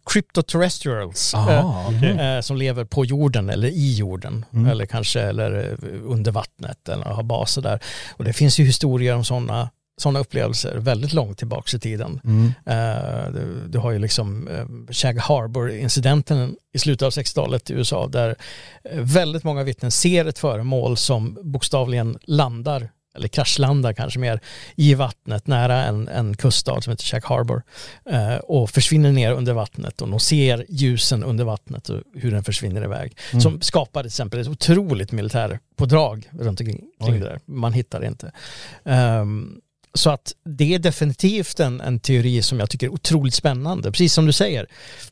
cryptoterrestrials. Aha, eh, okej. eh, som lever på jorden eller i jorden Mm. eller kanske eller eh, under vattnet eller har baser där. Och det finns ju historier om sådana sådana upplevelser väldigt långt tillbaka i tiden. Mm. Eh, du, du har ju liksom uh, Shag Harbor-incidenten i slutet av 60-talet i USA där eh, väldigt många vittnen ser ett föremål som bokstavligen landar eller kraschlandar kanske mer i vattnet nära en, en kuststad som heter Shag Harbor eh, och försvinner ner under vattnet och de ser ljusen under vattnet och hur den försvinner iväg. Mm. Som skapar till exempel ett otroligt militärpådrag runt omkring kring det där. Man hittar det inte. Ehm, så att det är definitivt en, en teori som jag tycker är otroligt spännande. Precis som du säger,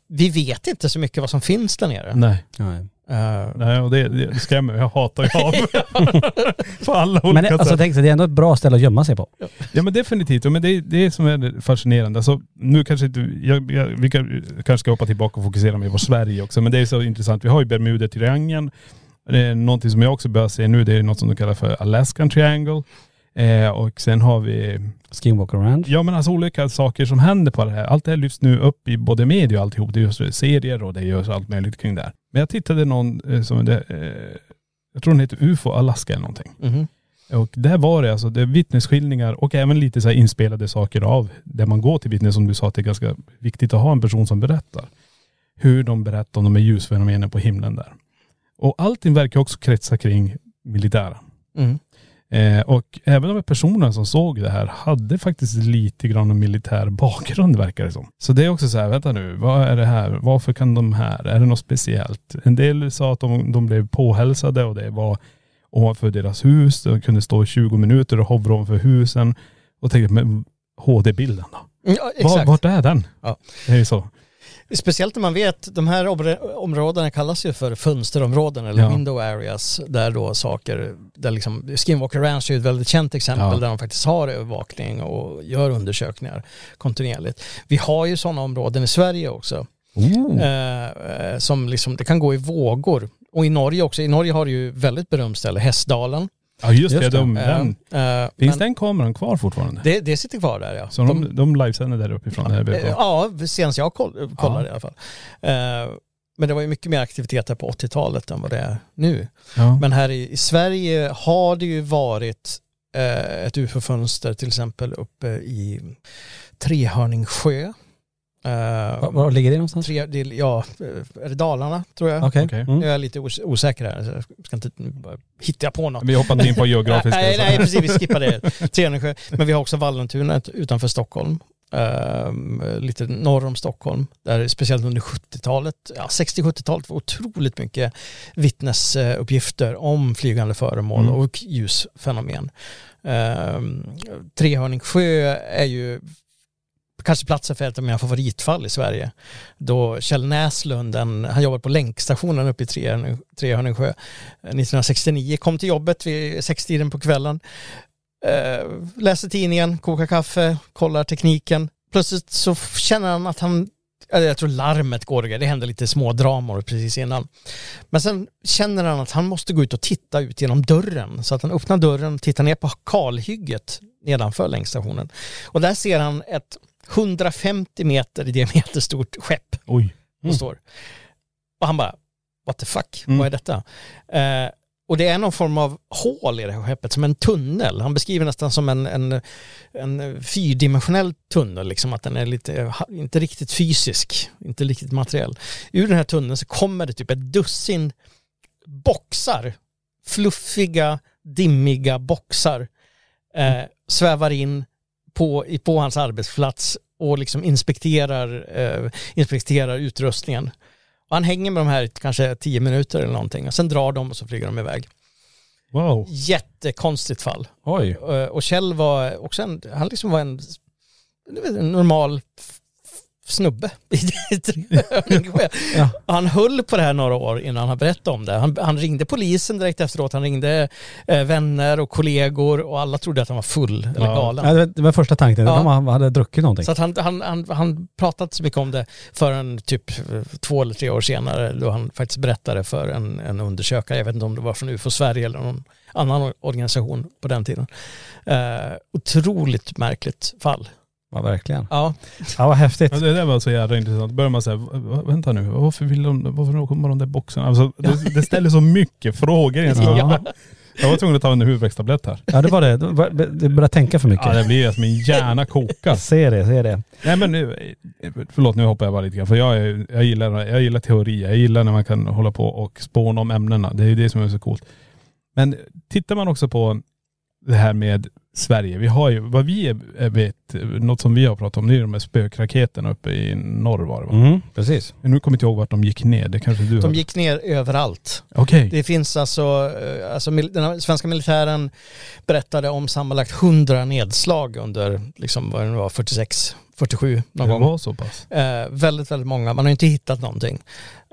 vi vet inte så mycket vad som finns där nere. Nej, Nej. Eh, nej och det, det skrämmer Jag hatar ju hav. På alla olika Men det, alltså tänk det är ändå ett bra ställe att gömma sig på. Ja men definitivt, Ja, men det är det som är fascinerande. Alltså, nu kanske inte, jag, jag, vi kan, kanske ska hoppa tillbaka och fokusera mer på Sverige också, men det är så intressant. Vi har ju Bermuda-triangeln. Det är någonting som jag också börjar se nu, det är något som de kallar för Alaskan Triangle. Eh, och sen har vi, Skinwalker Ranch. ja men alltså olika saker som händer på det här. Allt det här lyfts nu upp i både media och alltihop. Det görs serier och det görs allt möjligt kring det här. Men jag tittade någon eh, som, det, eh, jag tror den heter UFO Alaska eller någonting. mhm. Och där var det alltså, det vittnesskildringar och även lite så här inspelade saker av där man går till vittnen som du sa att det är ganska viktigt att ha en person som berättar. Hur de berättar om de här ljusfenomenen på himlen där. Och allting verkar också kretsa kring militära. Mm. Eh, och även de personerna som såg det här hade faktiskt lite grann en militär bakgrund verkar det som. Så det är också så här, vänta nu, vad är det här? Varför kan de här? Är det något speciellt? En del sa att de, de blev påhälsade och det var ovanför deras hus. De kunde stå i 20 minuter och hovra ovanför husen. Och tänkte, men HD-bilden då? Ja, Var, exakt. vart är den? Ja. Det är ju så. Speciellt när man vet, de här områ- områdena kallas ju för fönsterområden eller Ja. window areas där då saker, där liksom Skinwalker Ranch är ett väldigt känt exempel Ja. där de faktiskt har övervakning och gör undersökningar kontinuerligt. Vi har ju sådana områden i Sverige också. Eh, eh, som liksom, det kan gå i vågor. Och i Norge också. I Norge har du ju väldigt berömt ställe, Hästdalen. Ja just, Just det, de, Eh, den. eh, Finns men den kameran kvar fortfarande? Det, det sitter kvar där ja. så de, de livesänder där uppifrån? Det här Eh. Ja, senast jag koll, kollade Ja. i alla fall. Eh, Men det var ju mycket mer aktivitet här på 80-talet än vad det är nu. Ja. Men här i, i Sverige har det ju varit eh, ett ufo-fönster till exempel uppe i Trehörningsjö. Eh, Var, var ligger det någonstans? tre, det, är- ja, är det Dalarna tror jag? Okej. Okej. Mm. Nu är jag lite os- osäker här, jag ska inte nu bara hitta på något. Vi hoppar inte in på geografiska. Nej, nej, precis, vi skippar det. Trehörningsjö. Men vi har också Vallentuna utanför Stockholm. Ehm, lite norr om Stockholm. Där speciellt under 70-talet, ja, 60-70-talet var otroligt mycket vittnesuppgifter om flygande föremål Mm. och ljusfenomen. Um, Trehörningsjö är ju kanske platsen för ett av mina favoritfall i Sverige. Då Kjell Näslund, en, han jobbade på länkstationen uppe i Trehörningsjö, 1969, eh, kom till jobbet vid sextiden på kvällen, eh, läser tidningen, kokar kaffe, kollar tekniken. Plötsligt så känner han att han, eller jag tror larmet går, det händer lite små dramor precis innan. Men sen känner han att han måste gå ut och titta ut genom dörren. Så att han öppnar dörren och tittar ner på kalhygget nedanför länkstationen. Och där ser han ett 150 meter i diameter stort skepp Oj. som står. Och han bara, what the fuck, Mm. vad är detta? Eh, och det är någon form av hål i det här skeppet, som en tunnel. Han beskriver nästan som en, en, en fyrdimensionell tunnel, liksom att den är lite, inte riktigt fysisk, inte riktigt materiell. Ur den här tunneln så kommer det typ ett dussin boxar, fluffiga, dimmiga boxar, eh, svävar in på, på hans arbetsplats och liksom inspekterar, eh, inspekterar utrustningen. Och han hänger med de här kanske tio minuter eller någonting och sen drar de och så flyger de iväg. Wow. Jättekonstigt fall. Oj. Eh, Och Kjell var också en, han liksom var en, normal snubbe. Ja. Han höll på det här några år innan han berättade om det. Han, han ringde polisen direkt efteråt, han ringde eh, vänner och kollegor och alla trodde att han var full eller Ja. galen. Ja, det, var, första tanken. Ja. Han hade druckit någonting. Så han, han, han, han pratade inte så mycket om det förrän typ två eller tre år senare då han faktiskt berättade för en, en undersökare, jag vet inte om det var från UFO Sverige eller någon annan organisation på den tiden. Eh, otroligt märkligt fall. Ja, verkligen. Ja, Ja, vad häftigt. Ja, det där var så jävla intressant. Börjar man säga, vänta nu, varför vill de, varför kommer de där boxarna? Alltså, det, det ställer så mycket frågor i en Ja. ja. Jag var tvungen att ta en huvudvärkstablett här. Ja, det var det. Det började tänka för mycket. Ja det blir som en hjärna kokar. Se det, se det. Nej men nu, förlåt nu hoppar jag bara lite grann. För jag, är, jag, gillar, jag gillar teori. Jag gillar när man kan hålla på och spåna om ämnena. Det är ju det som är så coolt. Men tittar man också på det här med Sverige. Vi har ju, vad vi vet, något som vi har pratat om, det är de här spökraketerna uppe i norr var det va? Mm, precis. Men Nu kommer jag inte ihåg vart de gick ner. Det kanske du de hörde? gick ner överallt. Okej. Det finns alltså, eh, alltså den svenska militären berättade om sammanlagt 100 nedslag under, liksom vad det nu var, 46, 47 någon Det gång. var så pass. Eh, väldigt, väldigt många. Man har inte hittat någonting.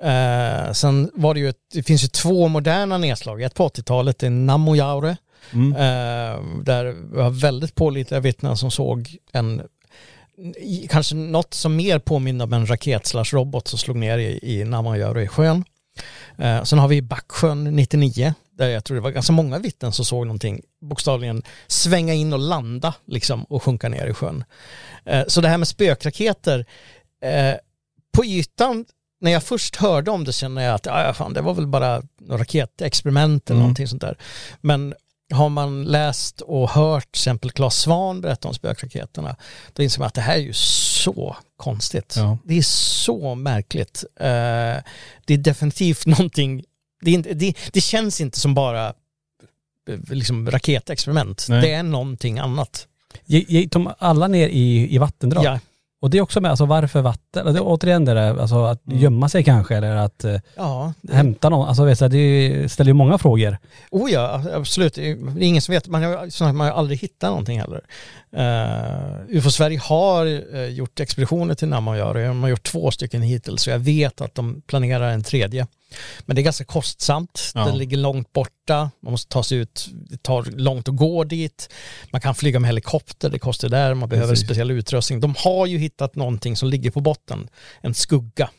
Eh, sen var det ju, ett, det finns ju två moderna nedslag. Ett på 80-talet, det är Namojaure. Mm. Eh, där vi har väldigt pålitliga vittnen som såg en, kanske något som mer påminner om en raket slash robot som slog ner i, i Namojaure i sjön. Eh, sen har vi Backsjön 99, där jag tror det var ganska många vittnen som såg någonting bokstavligen svänga in och landa liksom och sjunka ner i sjön. Eh, så det här med spökraketer, eh, på ytan, när jag först hörde om det kände jag att ja, fan, det var väl bara raketexperiment eller Mm. någonting sånt där. Men har man läst och hört till exempel Claes Svahn berätta om spökraketerna, då inser man att det här är ju så konstigt. Ja. Det är så märkligt. Eh, det är definitivt någonting, det, inte, det, det känns inte som bara eh, liksom raketexperiment. Nej. Det är någonting annat. Gick de alla ner i, i vattendrag? Ja, Och det är också med, alltså varför vatten? Det återigen det där, alltså att Mm. gömma sig kanske eller att eh, ja det, hämta någon. Alltså vet det ställer ju många frågor. Oh ja, absolut. Det är ingen som vet. Man har, man har aldrig hittat någonting heller. Uh, UFO Sverige har eh, gjort expeditioner till Namajaure. De har gjort två stycken hittills. Så jag vet att de planerar en tredje. Men det är ganska kostsamt. Ja. Det ligger långt borta. Man måste ta sig ut. Det tar långt att gå dit. Man kan flyga med helikopter. Det kostar där. Man behöver Precis. speciell utrustning. De har ju hittat någonting som ligger på botten. En skugga.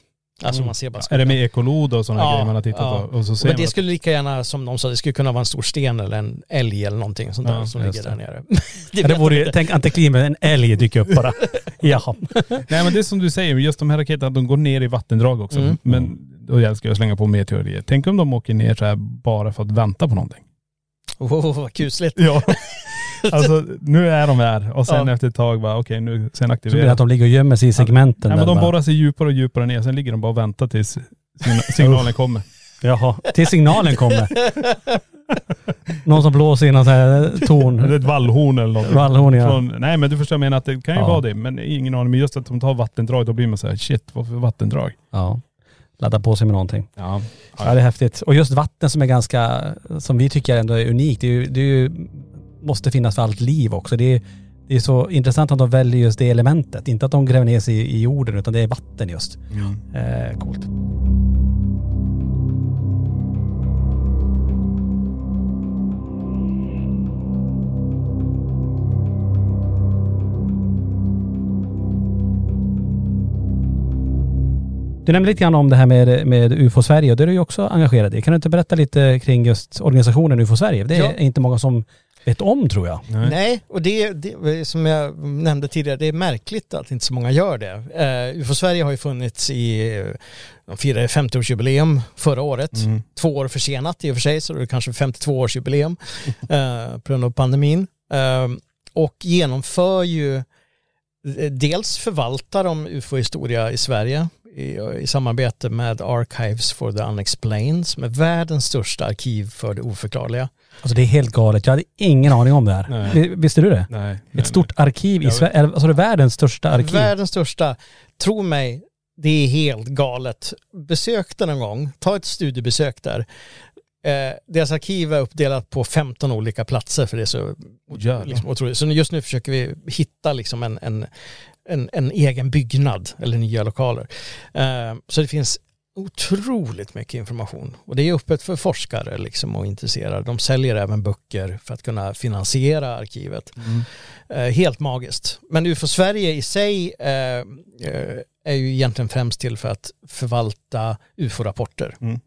Alltså man ser bara Är skuggan. det med ekolod och sådana Ja, grejer man har tittat ja. på? Och så ser Men man det att- skulle lika gärna, som de sa, det skulle kunna vara en stor sten eller en älg eller någonting sånt där Ja, som ligger det. där nere. Det, vet vore tänk antiklimax, en älg dyker upp bara. Jaha. Nej men det är som du säger, just de här raketerna, de går ner i vattendrag också. Mm. Men älskar jag att slänga på mer teorier. Tänk om de åker ner så här bara för att vänta på någonting. Oh, vad kusligt. Ja. Alltså nu är de här och sen Ja. efter ett tag bara okej nu, sen Så blir det aktiverar att de ligger och gömmer sig i segmenten. Nej men där de bara. borrar sig djupare och djupare ner, sen ligger de bara och väntar tills signa- signalen kommer. Jaha, till signalen kommer. Någon som blåser in någon sån här Det är torn. ett vallhorn eller något. Vallhorn ja. Från, nej men du förstår jag menar att det kan ju Ja. vara det, men ingen aning. Men just att de tar vattendrag, då blir man så här, shit vad för vattendrag? ja. Ladda på sig med någonting. Ja. Ja det är häftigt. Och just vatten som är ganska, som vi tycker ändå är unikt. Det, är ju, det är ju, måste finnas för allt liv också. Det är, det är så intressant att de väljer just det elementet. Inte att de gräver ner sig i, i jorden utan det är vatten just. Eh, coolt. Du nämnde lite grann om det här med, med UFO Sverige och det är du ju också engagerad i. Kan du inte berätta lite kring just organisationen UFO Sverige? Det är Ja. inte många som vet om tror jag. Nej, och det, det som jag nämnde tidigare, det är märkligt att inte så många gör det. Uh, UFO Sverige har ju funnits i, eh, de firade 50-årsjubileum förra året. Mm. Två år försenat i och för sig, så det är kanske 52-årsjubileum uh, på grund av pandemin. Eh, och genomför ju, eh, dels förvaltar de UFO-historia i Sverige i, i samarbete med Archives for the Unexplained som är världens största arkiv för det oförklarliga. Alltså det är helt galet. Jag hade ingen aning om det här. Nej. Vi- Visste du det? Nej. Ett stort arkiv i Sverige, alltså det är världens största arkiv. Världens största. Tro mig, det är helt galet. Besök den någon gång, ta ett studiebesök där. Eh, deras arkiv är uppdelat på 15 olika platser för det är så jävlar. liksom, otroligt. Så just nu försöker vi hitta liksom en, en, en, en egen byggnad eller nya lokaler. Eh, så det finns otroligt mycket information och det är öppet för forskare liksom och intresserade. De säljer även böcker för att kunna finansiera arkivet. Eh, helt magiskt. Men UFO Sverige i sig eh, eh, är ju egentligen främst till för att förvalta UFO-rapporter. Mm.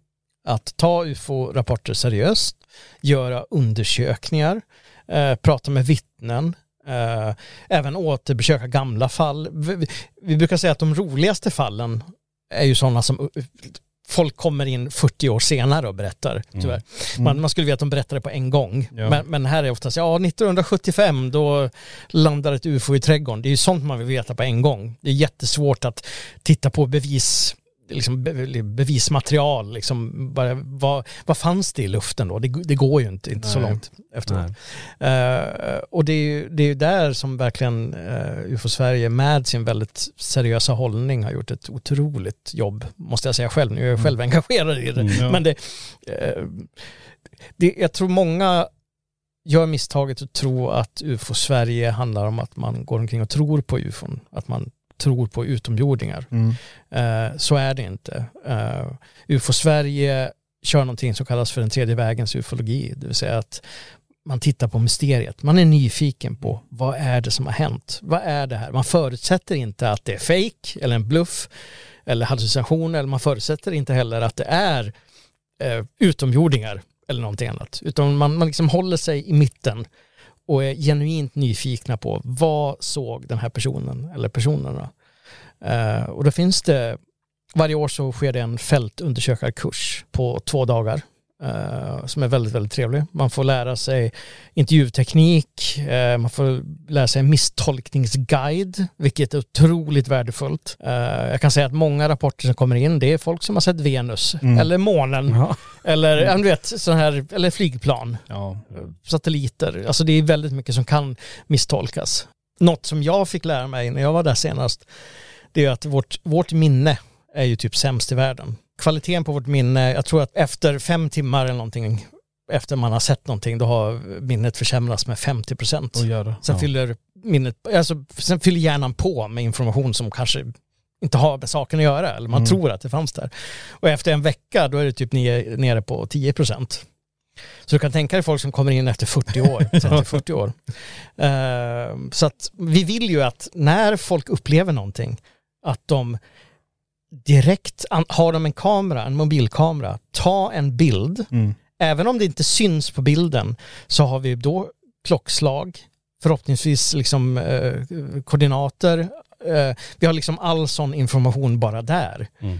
Att ta UFO-rapporter seriöst, göra undersökningar, eh, prata med vittnen, även återbesöka gamla fall. Vi, brukar säga att de roligaste fallen är ju sådana som folk kommer in 40 år senare och berättar, tyvärr. Man, man skulle vilja att de berättade på en gång. Ja. Men, men här är oftast, ja 1975 då landade ett ufo i trädgården. Det är ju sånt man vill veta på en gång. Det är jättesvårt att titta på bevis, liksom be, bevismaterial, liksom, bara, vad, vad fanns det i luften då? Det, det går ju inte, inte så långt efteråt. Eh, och det är ju det är där som verkligen uh, UFO Sverige med sin väldigt seriösa hållning har gjort ett otroligt jobb, måste jag säga själv. Nu är jag själv engagerad i det. Mm. Ja. Men det, eh, det, jag tror många gör misstaget att tro att UFO Sverige handlar om att man går omkring och tror på UFOn, att man tror på utomjordingar. Mm. Eh, så är det inte. Eh, UFO Sverige kör någonting som kallas för den tredje vägens ufologi, det vill säga att man tittar på mysteriet. Man är nyfiken på vad är det som har hänt? Vad är det här? Man förutsätter inte att det är fake eller en bluff eller hallucination eller man förutsätter inte heller att det är eh, utomjordingar eller någonting annat. Utan man, man liksom håller sig i mitten och är genuint nyfikna på vad såg den här personen eller personerna. Eh, och då finns det, varje år så sker det en fältundersökarkurs på två dagar eh, som är väldigt, väldigt trevlig. Man får lära sig intervjuteknik, eh, man får lära sig en misstolkningsguide, vilket är otroligt värdefullt. Eh, jag kan säga att många rapporter som kommer in, det är folk som har sett Venus Mm. eller månen Ja. eller, ja, du vet, så här, eller flygplan Ja. satelliter. Alltså det är väldigt mycket som kan misstolkas. Något som jag fick lära mig när jag var där senast, det är att vårt, vårt minne är ju typ sämst i världen. Kvaliteten på vårt minne, jag tror att efter fem timmar eller någonting, efter man har sett någonting, då har minnet försämrats med 50 procent. Sen ja. fyller minnet, alltså, sen fyller hjärnan på med information som kanske inte har med saken att göra, eller man Mm. tror att det fanns där. Och efter en vecka, då är det typ nere, nere på 10 procent. Så du kan tänka dig folk som kommer in efter 40 år, 30-40 år. Eh, så att vi vill ju att när folk upplever någonting, att de direkt, har de en kamera, en mobilkamera, ta en bild, Mm. även om det inte syns på bilden, så har vi då klockslag, förhoppningsvis liksom eh, koordinater, eh, vi har liksom all sån information bara där. Mm.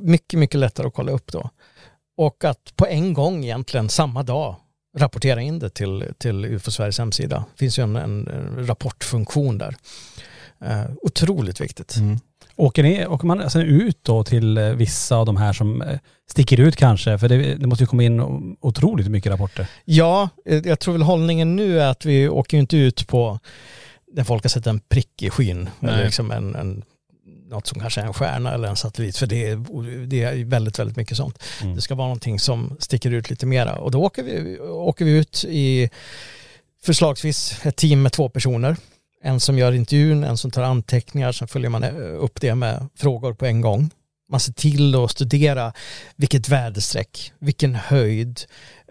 Mycket, mycket lättare att kolla upp då. Och att på en gång egentligen, samma dag, rapportera in det till, till UFO Sveriges hemsida. Det finns ju en, en, en rapportfunktion där. Eh, otroligt viktigt. Mm. Åker, ni, åker man sen ut då till eh, vissa av de här som eh, sticker ut kanske? För det, det måste ju komma in otroligt mycket rapporter. Ja, eh, jag tror väl hållningen nu är att vi åker ju inte ut på där folk har sett en prick i skyn. Nej. Eller liksom en, en, något som kanske är en stjärna eller en satellit. För det är, det är väldigt, väldigt mycket sånt. Mm. Det ska vara någonting som sticker ut lite mera. Och då åker vi, åker vi ut i förslagsvis ett team med två personer. En som gör intervjun, en som tar anteckningar, sen följer man eh, upp det med frågor på en gång. Man ser till att studera vilket väderstreck, vilken höjd,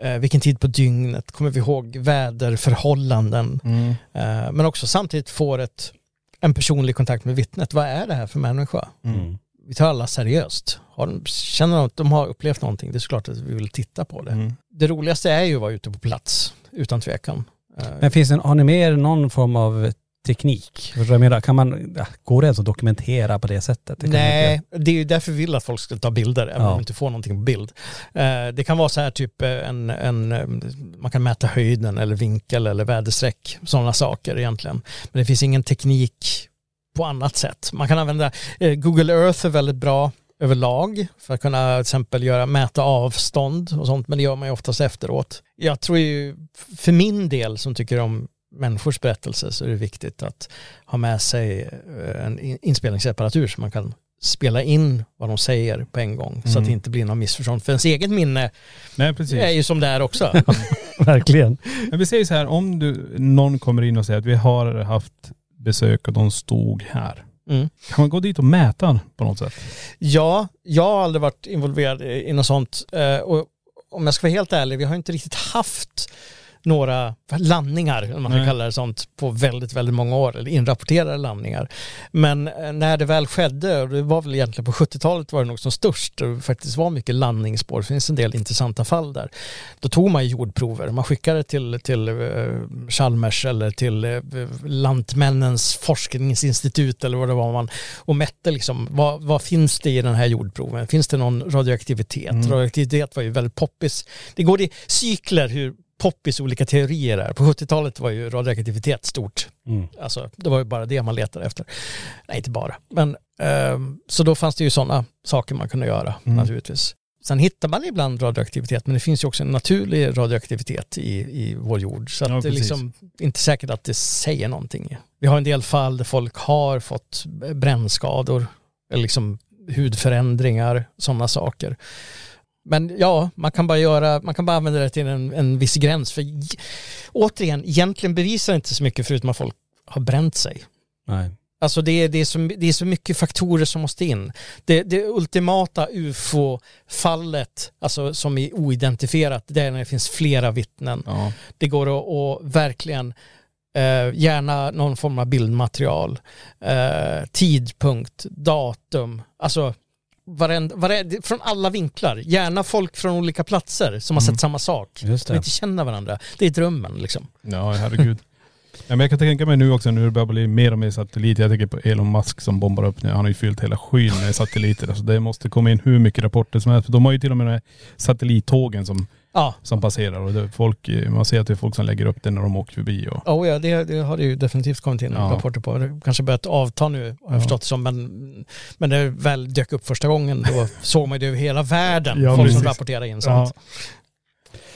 eh, vilken tid på dygnet, kommer vi ihåg väderförhållanden. Mm. Eh, men också samtidigt får ett, en personlig kontakt med vittnet. Vad är det här för människa? Mm. Vi tar alla seriöst. Har de, känner de att de har upplevt någonting, det är såklart att vi vill titta på det. Mm. Det roligaste är ju att vara ute på plats, utan tvekan. Men finns det, har ni mer någon form av teknik? Förstår du vad jag menar? Kan man, går det ens att dokumentera på det sättet? Det Nej, det är ju därför vi vill att folk ska ta bilder, även Ja. om de inte får någonting på bild. Eh, Det kan vara så här typ eh, en, en, eh, man kan mäta höjden eller vinkel eller väderstreck, sådana saker egentligen. Men det finns ingen teknik på annat sätt. Man kan använda, Google Earth är väldigt bra överlag för att kunna till exempel göra, mäta avstånd och sånt, men det gör man ju oftast efteråt. Jag tror ju, för min del som tycker om människors berättelser så är det viktigt att ha med sig eh, en in- inspelningsapparatur så man kan spela in vad de säger på en gång så att det inte blir någon missförstånd. För ens eget minne Nej precis. är ju som det är också. Verkligen. Men vi säger så här, om du, någon kommer in och säger att vi har haft besök och de stod här. Mm. Kan man gå dit och mäta på något sätt? Ja, jag har aldrig varit involverad i i något sånt. Eh, Och om jag ska vara helt ärlig, vi har inte riktigt haft några landningar, om man kan kalla det sånt, på väldigt, väldigt många år, eller inrapporterade landningar. Men eh, när det väl skedde, och det var väl egentligen på 70-talet var det nog som störst, det faktiskt var mycket landningsspår, det finns en del intressanta fall där. Då tog man jordprover, man skickade till, till eh, Chalmers eller till eh, Lantmännens forskningsinstitut eller vad det var man och mätte liksom vad, vad finns det i den här jordproven? Finns det någon radioaktivitet? Mm. Radioaktivitet var ju väldigt poppis. Det går i cykler hur poppis olika teorier är. På 70-talet var ju radioaktivitet stort. Mm. Alltså, det var ju bara det man letade efter. Nej, inte bara. Men, ehm, så då fanns det ju sådana saker man kunde göra Mm. naturligtvis. Sen hittar man ibland radioaktivitet, men det finns ju också en naturlig radioaktivitet i, i vår jord. Så Ja, det är liksom inte säkert att det säger någonting. Vi har en del fall där folk har fått brännskador, eller liksom hudförändringar, sådana saker. Men ja, man kan bara göra, man kan bara använda det till en, en viss gräns. För återigen, egentligen bevisar det inte så mycket förutom att folk har bränt sig. Nej. Alltså det är, det, är så, det är så mycket faktorer som måste in. Det, det ultimata ufo-fallet, alltså som är oidentifierat, det är när det finns flera vittnen. Ja. Det går att, att verkligen, eh, gärna någon form av bildmaterial, eh, tidpunkt, datum, alltså varend, varend, från alla vinklar. Gärna folk från olika platser som har Mm. sett samma sak. Just Som det. inte känner varandra. Det är drömmen liksom. Ja, herregud. Ja, men jag kan tänka mig nu också när det börjar bli mer och mer satelliter. Jag tänker på Elon Musk som bombar upp nu. Han har ju fyllt hela skyn med satelliter. Alltså det måste komma in hur mycket rapporter som helst. De har ju till och med de här satellittågen som, Ja, som passerar. Och det folk, man ser att det är folk som lägger upp det när de åker förbi. Och, Oh ja, det, det har det ju definitivt kommit in Ja. rapporter på. Det kanske börjat avta nu, har jag Ja. förstått det som. Men, men det väl dök upp första gången, då såg man det över hela världen. Ja, folk som precis. rapporterar in sånt. ja.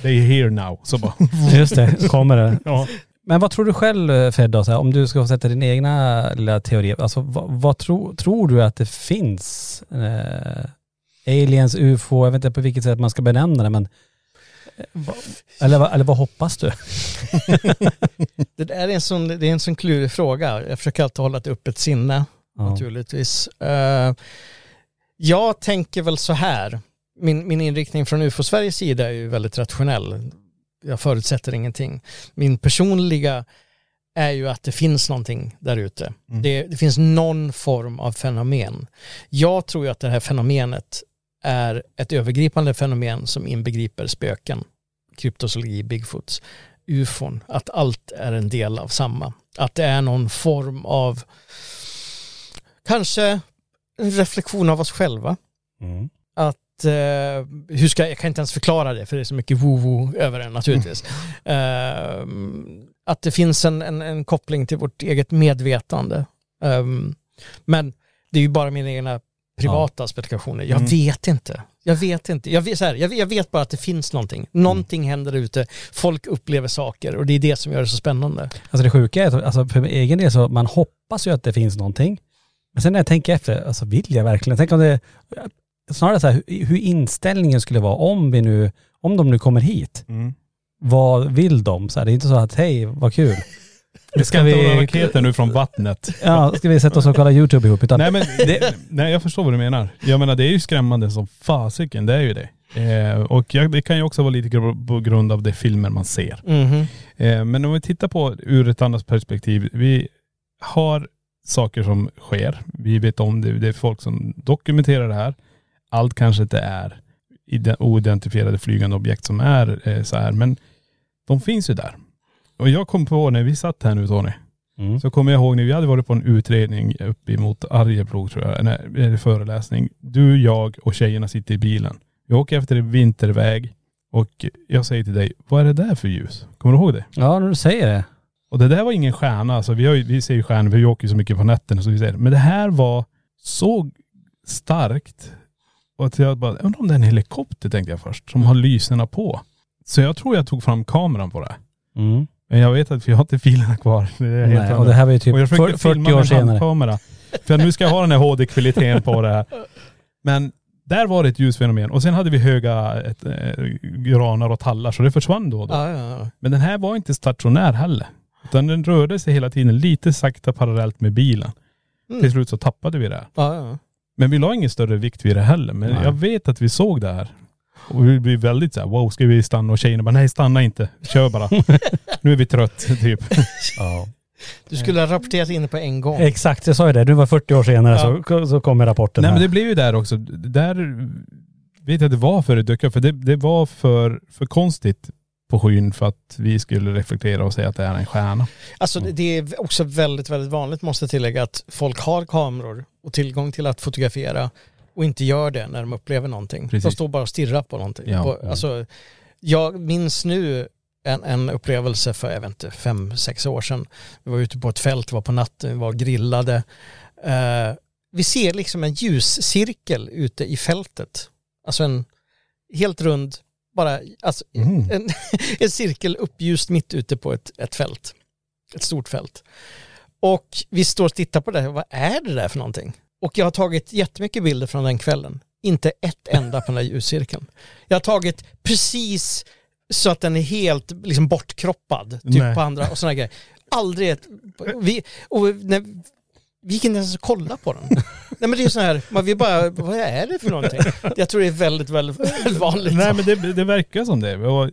They are here now. Så bara, Just det, så kommer det. ja. Men vad tror du själv Fedda, så här, om du ska sätta din egna lilla teori, alltså vad, vad tro, tror du att det finns? Eh, aliens, ufo, jag vet inte på vilket sätt man ska benämna det men eller, vad- eller vad hoppas du? Det där är en sån, det är en sån klurig fråga. Jag försöker alltid hålla ett öppet sinne, Ja. naturligtvis. Eh, jag tänker väl så här. Min, min inriktning från UFO Sveriges sida är ju väldigt rationell. Jag förutsätter ingenting. Min personliga är ju att det finns någonting där ute. Mm. Det, det finns någon form av fenomen. Jag tror ju att det här fenomenet är ett övergripande fenomen som inbegriper spöken, kryptozoologi, bigfoots, ufon, att allt är en del av samma. Att det är någon form av kanske en reflektion av oss själva. Mm. att, eh, hur ska, jag kan inte ens förklara det för det är så mycket woo-woo över den naturligtvis. Eh, att det finns en, en, en koppling till vårt eget medvetande. Eh, men det är ju bara mina egna privata spekulationer. Jag Mm. vet inte. Jag vet inte. Jag vet, så här, jag, vet, jag vet bara att det finns någonting. Någonting händer ute. Folk upplever saker och det är det som gör det så spännande. Alltså det sjuka är att alltså för min egen del så man hoppas ju att det finns någonting. Men sen när jag tänker efter, alltså vill jag verkligen? Tänk om det, snarare så här, hur, hur inställningen skulle vara om vi nu, om de nu kommer hit. Mm. Vad vill de? Så här, det är inte så att hej, vad kul. Vi ska inte ha raketer nu från vattnet. Ja, ska vi sätta oss och kolla YouTube ihop? Utan, Nej men det, nej, jag förstår vad du menar. Jag menar det är ju skrämmande som fasiken, det är ju det. Eh, och jag, det kan ju också vara lite på grund av de filmer man ser. Mhm. Eh, men om vi tittar på ur ett annat perspektiv. Vi har saker som sker. Vi vet om det. Det är folk som dokumenterar det här. Allt kanske inte är ide- oidentifierade flygande objekt som är eh, så här. Men de finns ju där. Och jag kom på när vi satt här nu Tony. Mm. Så kommer jag ihåg när vi hade varit på en utredning uppe emot Arjeplog tror jag, en föreläsning. Du, jag och tjejerna sitter i bilen. Vi åker efter en vinterväg och jag säger till dig, vad är det där för ljus? Kommer du ihåg det? Ja, när du säger det. Och det där var ingen stjärna, alltså vi, har, ju- vi ser ju stjärnor, vi åker ju så mycket på nätterna så vi ser det. Men det här var så starkt. Och att jag bara, undrar om det är en helikopter tänkte jag först, som har lyserna på. Så jag tror jag tog fram kameran på det. Mm. Men jag vet att vi har inte filerna kvar. Det är helt Nej, och det här var ju typ och jag försökte 40 filma år med senare. handkamera. För nu ska jag ha den här HD-kvaliteten på det här. Men där var det ett ljusfenomen. Och sen hade vi höga ett, eh, granar och tallar så det försvann då och då. Ja, ja, ja. Men den här var inte stationär heller. Utan den rörde sig hela tiden lite sakta parallellt med bilen. Mm. Till slut så tappade vi det. Ja, ja. Men vi la ingen större vikt vid det heller. Men Nej. jag vet att vi såg det här. Och vi blev väldigt såhär, wow ska vi stanna? Och tjejerna bara, nej stanna inte. Kör bara. nu är vi trött typ. Ja. Du skulle ha rapporterat in det på en gång. Exakt, jag sa ju det. Du var 40 år senare så, så kommer rapporten Nej här. men det blev ju där också. Där vet jag att det var för det dök upp. För det, det var för, för konstigt på skyn för att vi skulle reflektera och säga att det är en stjärna. Alltså det- det är också väldigt, väldigt vanligt måste jag tillägga att folk har kameror och tillgång till att fotografera och inte gör det när de upplever någonting. Precis. De står bara och stirrar på någonting. Ja, på, ja. Alltså, jag minns nu en, en upplevelse för, jag vet inte, fem, sex år sedan. Vi var ute på ett fält, var på natten, vi var grillade. Eh, vi ser liksom en ljuscirkel ute i fältet. Alltså en helt rund, bara, alltså Mm. en, en cirkel uppljust mitt ute på ett, ett fält. Ett stort fält. Och vi står och tittar på det, vad är det där för någonting? Och jag har tagit jättemycket bilder från den kvällen. Inte ett enda på den där ljuscirkeln. Jag har tagit precis så att den är helt liksom bortkroppad, typ Nej. på andra och sådana grejer. Aldrig ett, vi, och när, vi gick inte ens och kolla på den. Nej men det är så här, man vill bara, vad är det för någonting? Jag tror det är väldigt, väldigt, väldigt vanligt. Nej men det, det verkar som det. Och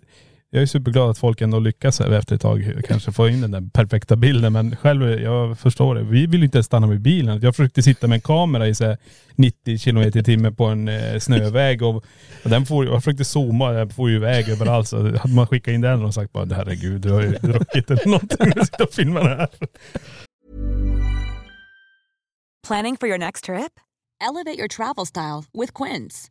jag är superglad att folk ändå lyckas efter ett tag kanske få in den där perfekta bilden. Men själv, jag förstår det. Vi vill inte stanna med bilen. Jag försökte sitta med en kamera i så här 90 kilometer i timmen på en eh, snöväg och, och den får, jag försökte zooma, den får ju iväg överallt. Så hade man skickat in den och sagt bara herregud, du har ju druckit eller någonting och sitta och filma det här. Planning for your next trip? Elevate your travel style with Quince.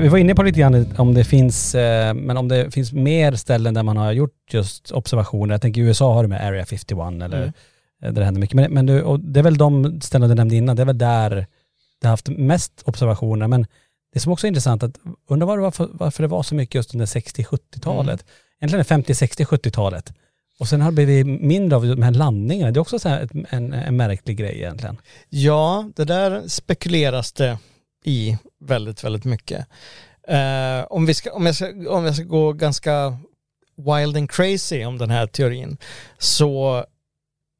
Vi var inne på lite grann om det finns, eh, men om det finns mer ställen där man har gjort just observationer. Jag tänker i USA har du med Area 51 eller Mm. eh, där det händer mycket. Men, men du, och det är väl de ställen du nämnde innan, det är väl där det har haft mest observationer. Men det som också är intressant att undra var det var för, varför det var så mycket just under 60-70-talet. Egentligen är 50, 60, 70-talet. Och sen har det blivit mindre av de här landningarna. Det är också så en, en märklig grej egentligen. Ja, det där spekuleras det i väldigt, väldigt mycket. Eh, om, vi ska, om, jag ska, om jag ska gå ganska wild and crazy om den här teorin så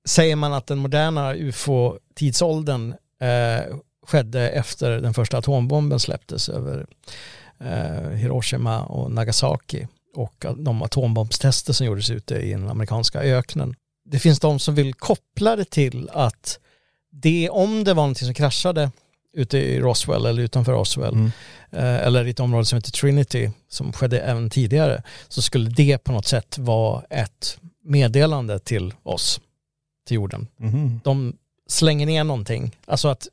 säger man att den moderna ufo-tidsåldern eh, skedde efter den första atombomben släpptes över eh, Hiroshima och Nagasaki och de atombombstester som gjordes ute i den amerikanska öknen. Det finns de som vill koppla det till att det, om det var någonting som kraschade ute i Roswell eller utanför Roswell Mm. eh, eller i ett område som heter Trinity som skedde även tidigare så skulle det på något sätt vara ett meddelande till oss, till jorden. Mhm. De slänger ner någonting, alltså att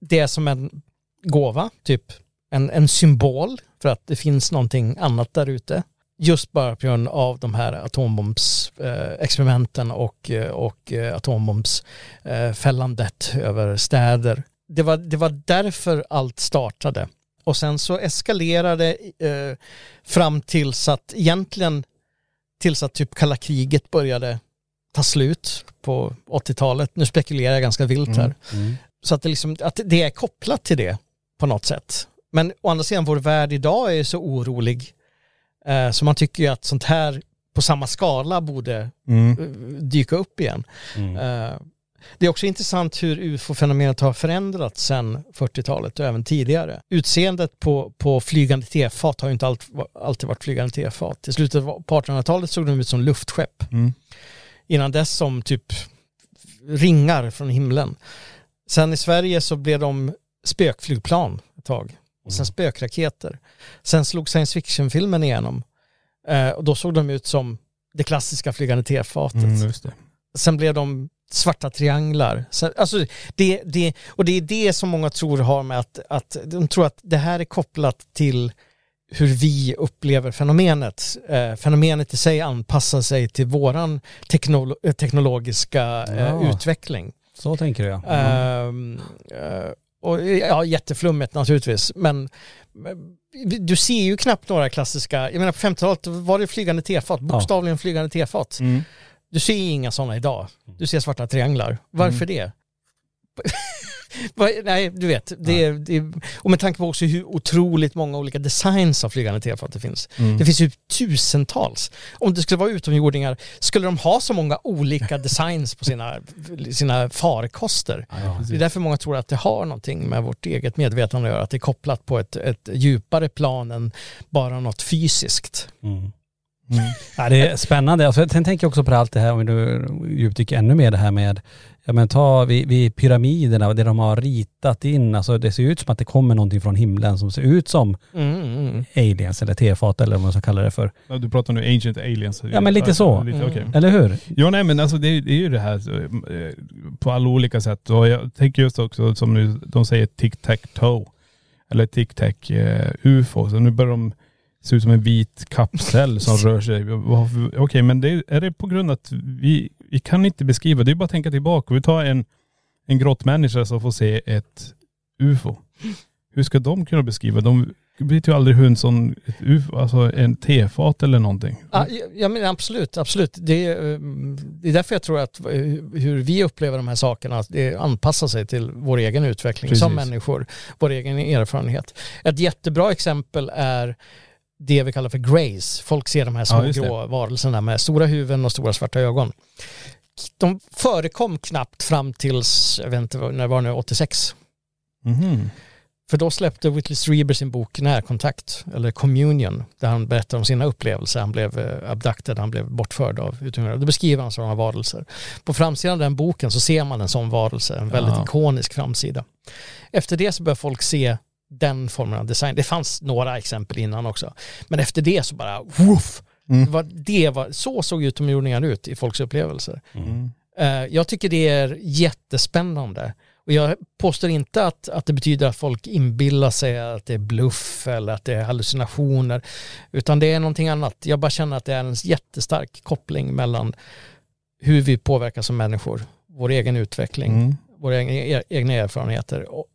det är som en gåva, typ en, en symbol för att det finns någonting annat där ute. Just bara på grund av de här atombombsexperimenten eh, och, eh, och atombombsfällandet över städer. Det var, det var därför allt startade. Och sen så eskalerade eh, fram tills att egentligen tills att typ kalla kriget började ta slut på 80-talet. Nu spekulerar jag ganska vilt här. Så att det, liksom, att det är kopplat till det på något sätt. Men å andra sidan, vår värld idag är så orolig. Eh, så man tycker ju att sånt här på samma skala borde Mm. eh, dyka upp igen. Eh, det är också intressant hur ufo-fenomenet har förändrats sedan 40-talet och även tidigare. Utseendet på, på flygande tefat har ju inte allt, alltid varit flygande tefat. I slutet på 1800-talet såg de ut som luftskepp. Mm. Innan dess som typ ringar från himlen. Sen i Sverige så blev de spökflygplan ett tag. Och sen spökraketer. Sen slog science fiction-filmen igenom. Eh, och då såg de ut som det klassiska flygande tefatet. Mm. Sen blev de svarta trianglar. Sen, alltså det, det, och det är det som många tror har med att, att de tror att det här är kopplat till hur vi upplever fenomenet. Eh, fenomenet i sig anpassar sig till våran teknolo- teknologiska eh, Ja. utveckling. Så tänker jag. Ehm, eh, och ja, jätteflummigt naturligtvis. Men du ser ju knappt några klassiska, jag menar på 50-talet var det flygande tefat, bokstavligen flygande tefat. Mm. Du ser inga sådana idag. Du ser svarta trianglar. Varför det? Vad- Nej, du vet. Det, är- det, är- och med tanke på också hur otroligt många olika designs av flygande tefat det finns. Mm. Det finns ju tusentals. Om det skulle vara utomjordingar, skulle de ha så många olika designs på sina, sina farkoster? det är därför många tror att det har någonting med vårt eget medvetande att göra, att det är kopplat på ett, ett djupare plan än bara något fysiskt. Mm. Ja, det är spännande. Alltså, sen tänker jag också på allt det här, om vi nu djupdyker ännu mer det här med, ja men ta vid, vid pyramiderna, det de har ritat in, alltså det ser ut som att det kommer någonting från himlen som ser ut som Mm, mm. aliens eller tefat eller vad man ska kalla det för. Ja, Du pratar nu ancient aliens. Ja men lite så. Lite, okej. Eller hur? Ja nej men alltså det, är- det är ju det här eh, på alla olika sätt. Och jag tänker just också som nu, de säger tic-tac-toe. Eller tic-tac-ufo. Så nu börjar de se ut som en vit kapsel som rör sig. Okej men det, är det på grund av att vi, vi kan inte beskriva, det är bara att tänka tillbaka. Vi tar en, en grottmänniska som får se ett ufo. Hur ska de kunna beskriva? De vet ju aldrig hur en sån, ett ufo, alltså en tefat eller någonting. Ja, ja men absolut, absolut. Det är, eh, det är därför jag tror att eh, hur vi upplever de här sakerna, att det anpassar sig till vår egen utveckling som Precis. människor, vår egen erfarenhet. Ett jättebra exempel är det vi kallar för grays. Folk ser de här små Ja, grå varelserna med stora huvuden och stora svarta ögon. De förekom knappt fram tills, jag vet inte, när var det nu, 86. Mhm. För då släppte Whitley Strieber sin bok Närkontakt, eller Communion, där han berättar om sina upplevelser. Han blev eh, abducted, han blev bortförd av utomjordingar. Då beskriver han sådana varelser. På framsidan av den boken så ser man en sån varelse, en väldigt Ja. ikonisk framsida. Efter det så börjar folk se den formen av design. Det fanns några exempel innan också. Men efter det så bara, woof! Mm. Det var, det var, så såg utomjordingar ut i folks upplevelser. Mm. Eh, Jag tycker det är jättespännande. Och jag påstår inte att, att det betyder att folk inbillar sig att det är bluff eller att det är hallucinationer, utan det är någonting annat. Jag bara känner att det är en jättestark koppling mellan hur vi påverkas som människor, vår egen utveckling, Mm. våra egna, egna erfarenheter och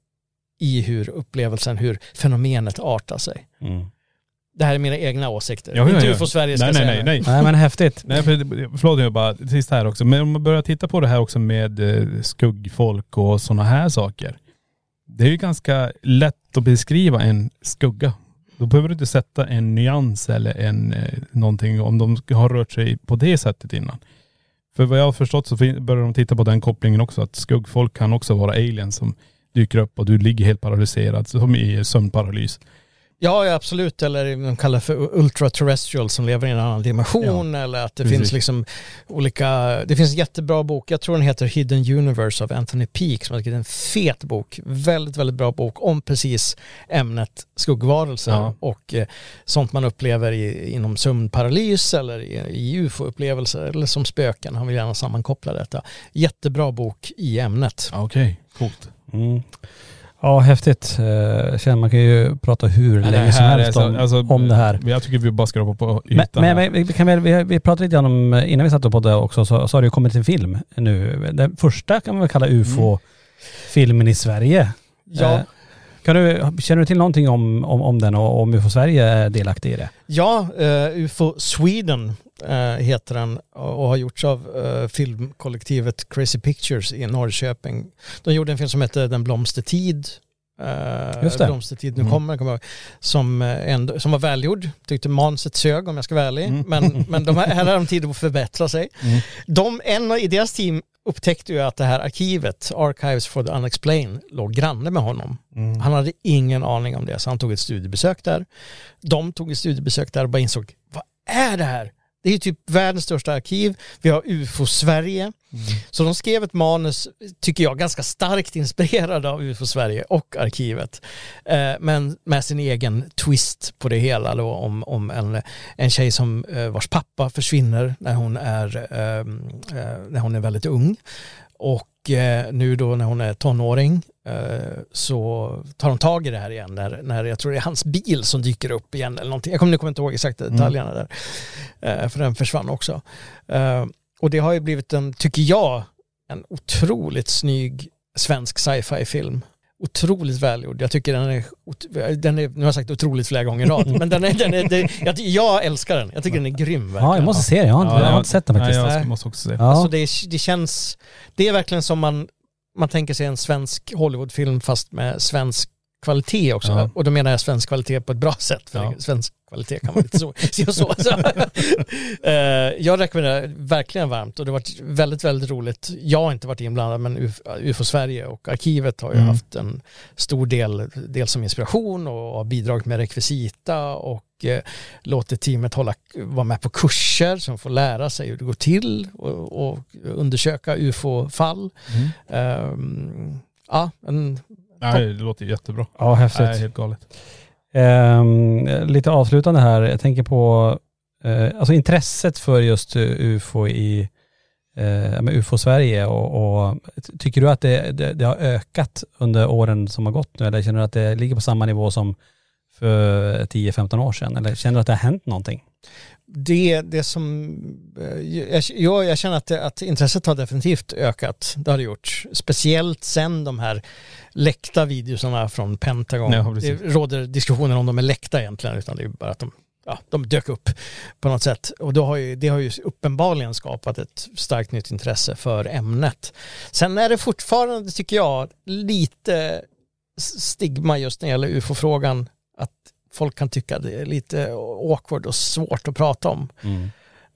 i hur upplevelsen, hur fenomenet artar sig. Mm. Det här är mina egna åsikter. Ja, ja, inte ja. UFO Sverige ska Nej, nej, säga nej, det. nej. Nej men häftigt. Nej, för, förlåt jag bara, sist här också. Men om man börjar titta på det här också med eh, skuggfolk och sådana här saker. Det är ju ganska lätt att beskriva en skugga. Då behöver du inte sätta en nyans eller en eh, någonting om de har rört sig på det sättet innan. För vad jag har förstått så börjar de titta på den kopplingen också, att skuggfolk kan också vara aliens som dyker upp och du ligger helt paralyserad, som i sömnparalys. Ja, ja, absolut. Eller de kallar det för ultraterrestrial som lever i en annan dimension. eller att det precis. finns liksom olika... Det finns en jättebra bok, jag tror den heter Hidden Universe av Anthony Peake, som är en fet bok. Väldigt, väldigt bra bok om precis ämnet skuggvarelser Ja. och eh, sånt man upplever i, inom sömnparalys eller i, i ufo-upplevelser eller som spöken. Han vill gärna sammankoppla detta. Jättebra bok i ämnet. Ja, Okej, coolt. Mm. Ja, häftigt. Eh, känner man kan ju prata hur Ja, länge som helst om, alltså, om det här. Jag tycker vi bara hoppa på ytan men, men vi, kan väl, vi, vi pratade lite grann om, innan vi satte på det också, så, så har det ju kommit en film nu. Den första kan man väl kalla ufo-filmen i Sverige. Ja. Kan du, känner du till någonting om, om, om den och om UFO Sverige är delaktig i det? Ja, eh, UFO Sweden eh, heter den och har gjorts av eh, filmkollektivet Crazy Pictures i Norrköping. De gjorde en film som hette Den blomstertid. Uh, Just det. Blomstertid, nu Mm. kommer kommer jag. Som, ändå, som var välgjord. Tyckte manuset sög om jag ska vara ärlig. Mm. Men, men de här, här har de tid att förbättra sig. Mm. De, en i deras team upptäckte ju att det här arkivet, Archives for the Unexplained, låg granne med honom. Mm. Han hade ingen aning om det, så han tog ett studiebesök där. De tog ett studiebesök där och bara insåg, vad är det här? Det är ju typ världens största arkiv. Vi har UFO Sverige. Så de skrev ett manus, tycker jag, ganska starkt inspirerade av UFO Sverige och arkivet. Eh, men med sin egen twist på det hela då om, om en, en tjej som eh, vars pappa försvinner när hon är, ehm, eh, när hon är väldigt ung. Och eh, nu då när hon är tonåring eh, så tar hon tag i det här igen när, när jag tror det är hans bil som dyker upp igen eller någonting. Jag kommer, nu kommer inte ihåg exakt detaljerna där. Eh, för den försvann också. Eh, och det har ju blivit en, tycker jag, en otroligt snygg svensk sci-fi film. Otroligt välgjord. Jag tycker den är, den är, nu har jag sagt otroligt flera gånger i rad, men den är, den är, det, jag, jag älskar den. Jag tycker den är grym. Ja, jag verkligen. måste se den. Jag har inte, jag har inte sett den faktiskt. Nej, jag måste också se. Ja. Alltså det, är- det känns, det är verkligen som man, man tänker sig en svensk Hollywoodfilm fast med svensk kvalitet också. Ja. Och då menar jag svensk kvalitet på ett bra sätt. För Ja. svensk kvalitet kan man inte så, och så. så. Eh, jag rekommenderar verkligen varmt och det har varit väldigt, väldigt roligt. Jag har inte varit inblandad men UFO, UFO Sverige och arkivet har ju Mm. haft en stor del, dels som inspiration och har bidragit med rekvisita och eh, låtit teamet hålla, vara med på kurser som får lära sig hur det går till och, och undersöka UFO-fall. Mm. Ehm, ja, en, Nej, det låter jättebra. Ja, häftigt. Nej, helt galet. Ehm, lite avslutande här, jag tänker på eh, alltså intresset för just eh, UFO i eh, med UFO Sverige och, och tycker du att det, det, det har ökat under åren som har gått nu eller känner du att det ligger på samma nivå som för 10-15 år sedan eller känner du att det har hänt någonting? Det, det som, eh, jag, jag, känner att, det, att intresset har definitivt ökat. Det har det gjort. Speciellt sen de här läckta videorna från Pentagon. Ja, det råder diskussioner om de är läckta egentligen, utan det är bara att de, ja, de dök upp på något sätt. Och då har ju, det har ju uppenbarligen skapat ett starkt nytt intresse för ämnet. Sen är det fortfarande, tycker jag, lite stigma just när det gäller ufo-frågan, folk kan tycka det är lite awkward och svårt att prata om.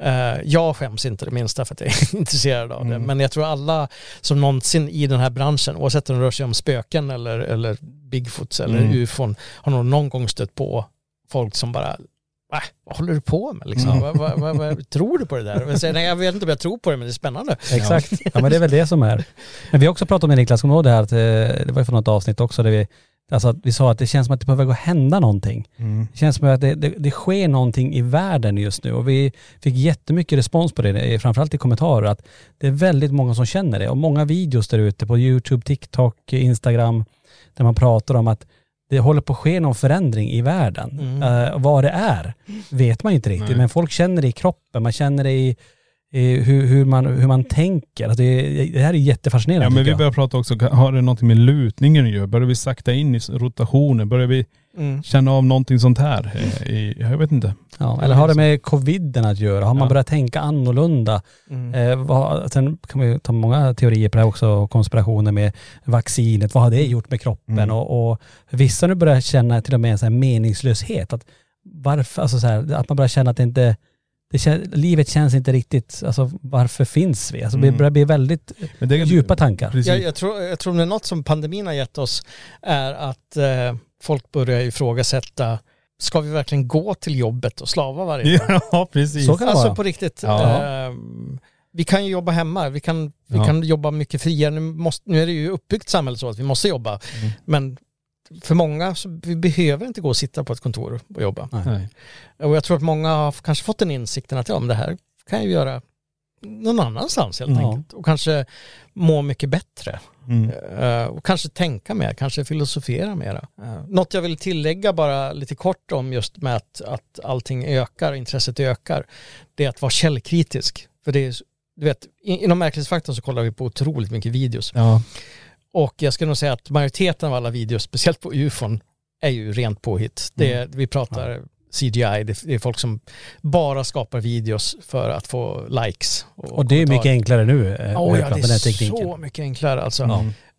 Eh, jag skäms inte det minsta för att jag är intresserad av det. Mm. Men jag tror alla som någonsin i den här branschen, oavsett om det rör sig om spöken eller, eller Bigfoots eller Mm. ufon, har nog någon gång stött på folk som bara Äh, vad håller du på med liksom? Mm. Vad, vad, vad, vad, tror du på det där? Jag, säger, nej, jag vet inte om jag tror på det men det är spännande. Exakt. Ja men det är väl det som är. Men vi har också pratat om det Niklas, kommer du ihåg det här att eh, det var ju för något avsnitt också där vi Alltså att vi sa att det känns som att det behöver gå hända någonting. Mm. Det känns som att det, det, det sker någonting i världen just nu och vi fick jättemycket respons på det, framförallt i kommentarer, att det är väldigt många som känner det och många videos där ute på YouTube, TikTok, Instagram, där man pratar om att det håller på att ske någon förändring i världen. Mm. Eh, vad det är vet man inte riktigt, Nej. men folk känner det i kroppen, man känner det i hur, hur, man, hur man tänker. Alltså det, det här är jättefascinerande Ja men vi börjar prata också, har det någonting med lutningen att göra? Börjar vi sakta in i rotationen? Börjar vi Mm. känna av någonting sånt här? eh, I, jag vet inte. Ja, eller har det med coviden att göra? Har man Ja. börjat tänka annorlunda? Mm. Eh, vad, sen kan vi ta många teorier på det här också, konspirationer med vaccinet. Vad har det gjort med kroppen? Mm. Och, och vissa nu börjar känna till och med en meningslöshet. Att varför, alltså så här, att man börjar känna att det inte, kän, livet känns inte riktigt, alltså varför finns vi? Alltså det Mm. börjar bli väldigt det, djupa tankar. Jag, jag, tror, jag tror det är något som pandemin har gett oss är att eh, folk börjar ifrågasätta, ska vi verkligen gå till jobbet och slava varje dag? Ja precis. Så kan det Alltså vara. på riktigt. Ja. Eh, vi kan ju jobba hemma, vi kan, vi Ja. kan jobba mycket friare. Nu, måste, nu är det ju uppbyggt samhälle så att vi måste jobba. Mm. Men för många så vi behöver inte gå och sitta på ett kontor och jobba. Nej. Och jag tror att många har kanske fått den insikten att ja, men det här kan jag ju göra någon annanstans helt Ja. enkelt. Och kanske må mycket bättre. Mm. Eh, och kanske tänka mer, kanske filosofera mera. Uh, något jag vill tillägga bara lite kort om just med att, att allting ökar, intresset ökar, det är att vara källkritisk. För det är, du vet, inom märklighetsfaktorn så kollar vi på otroligt mycket videos. Ja. Och jag skulle nog säga att majoriteten av alla videos, speciellt på ufon, är ju rent påhitt. Det är, Vi pratar CGI, det, det är folk som bara skapar videos för att få likes. Och det är mycket enklare nu Oh, ja, det är tekniken. så mycket enklare alltså.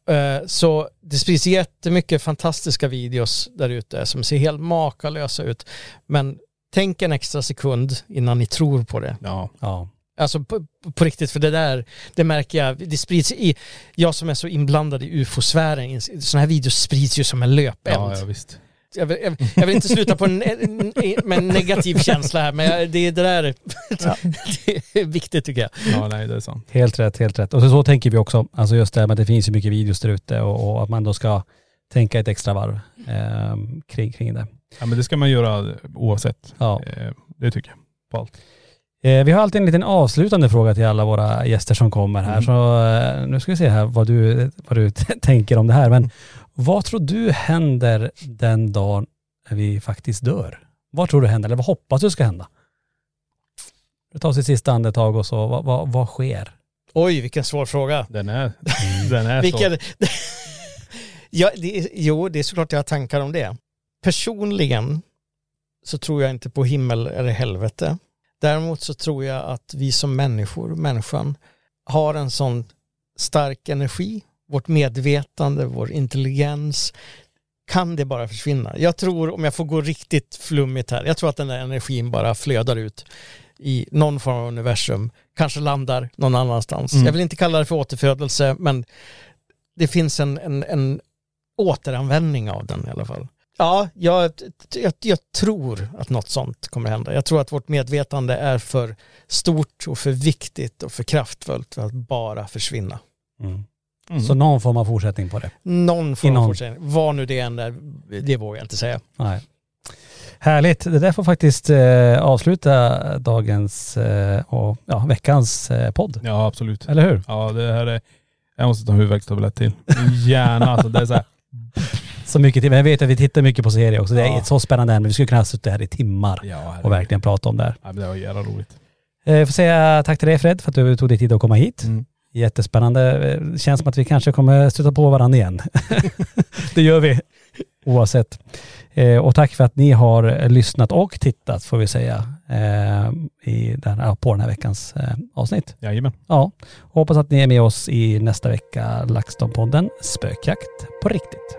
Eh, Så det sprids jättemycket fantastiska videos där ute som ser helt makalösa ut. Men tänk en extra sekund innan ni tror på det. Ja. Ja. Alltså på, på riktigt, för det där, det märker jag, det sprids i, jag som är så inblandad i ufo-sfären, sådana här videos sprids ju som en löpeld. Ja, ja visst. Jag, vill, jag, jag vill inte sluta på en, en, med en negativ känsla här, men jag, det, är det där det är viktigt tycker jag. Ja nej det är sant. Helt rätt, helt rätt. Och så, så tänker vi också. Alltså just det här med att det finns ju mycket videos där ute och, och att man då ska tänka ett extra varv eh, kring, kring det. Ja men det ska man göra oavsett. Ja. Eh, Det tycker jag. På allt. Eh, vi har alltid en liten avslutande fråga till alla våra gäster som kommer här. Mm. Så eh, nu ska vi se här vad du, vad du tänker om det här. Men vad tror du händer den dagen vi faktiskt dör? Vad tror du händer? Eller vad hoppas du ska hända? Du tar sitt sista andetag och så, vad, vad, vad sker? Oj, vilken svår fråga. Den är, den är Vilken... så. ja, det är, jo, det är såklart jag har tankar om det. Personligen så tror jag inte på himmel eller helvete. Däremot så tror jag att vi som människor, människan, har en sån stark energi, vårt medvetande, vår intelligens, kan det bara försvinna. Jag tror, om jag får gå riktigt flummigt här, jag tror att den där energin bara flödar ut i någon form av universum, kanske landar någon annanstans. Mm. Jag vill inte kalla det för återfödelse, men det finns en, en, en återanvändning av den i alla fall. Ja, jag, jag, jag tror att något sånt kommer hända. Jag tror att vårt medvetande är för stort och för viktigt och för kraftfullt för att bara försvinna. Mm. Mm. Så någon form av fortsättning på det. Någon form av fortsättning. Vad nu det än är, det vågar jag inte säga. Nej. Härligt. Det där får faktiskt eh, avsluta dagens eh, och ja, veckans eh, podd. Ja absolut. Eller hur? Ja det här är, jag måste ta en huvudvärkstablett till. Gärna alltså. Det är så här, Så mycket till. Men jag vet att vi tittar mycket på serier också. Det är Ja. ett så spännande ämne. Vi skulle kunna suttit här i timmar ja, och verkligen prata om det här. Ja, det var jävla roligt. Eh, Jag får säga tack till dig Fred för att du tog dig tid att komma hit. Mm. Jättespännande. Eh, Känns som att vi kanske kommer stöta på varandra igen. det gör vi oavsett. Eh, Och tack för att ni har lyssnat och tittat får vi säga eh, i den, på den här veckans eh, avsnitt. Jajamän. Ja, och hoppas att ni är med oss i nästa vecka LaxTon-podden Spökjakt på riktigt.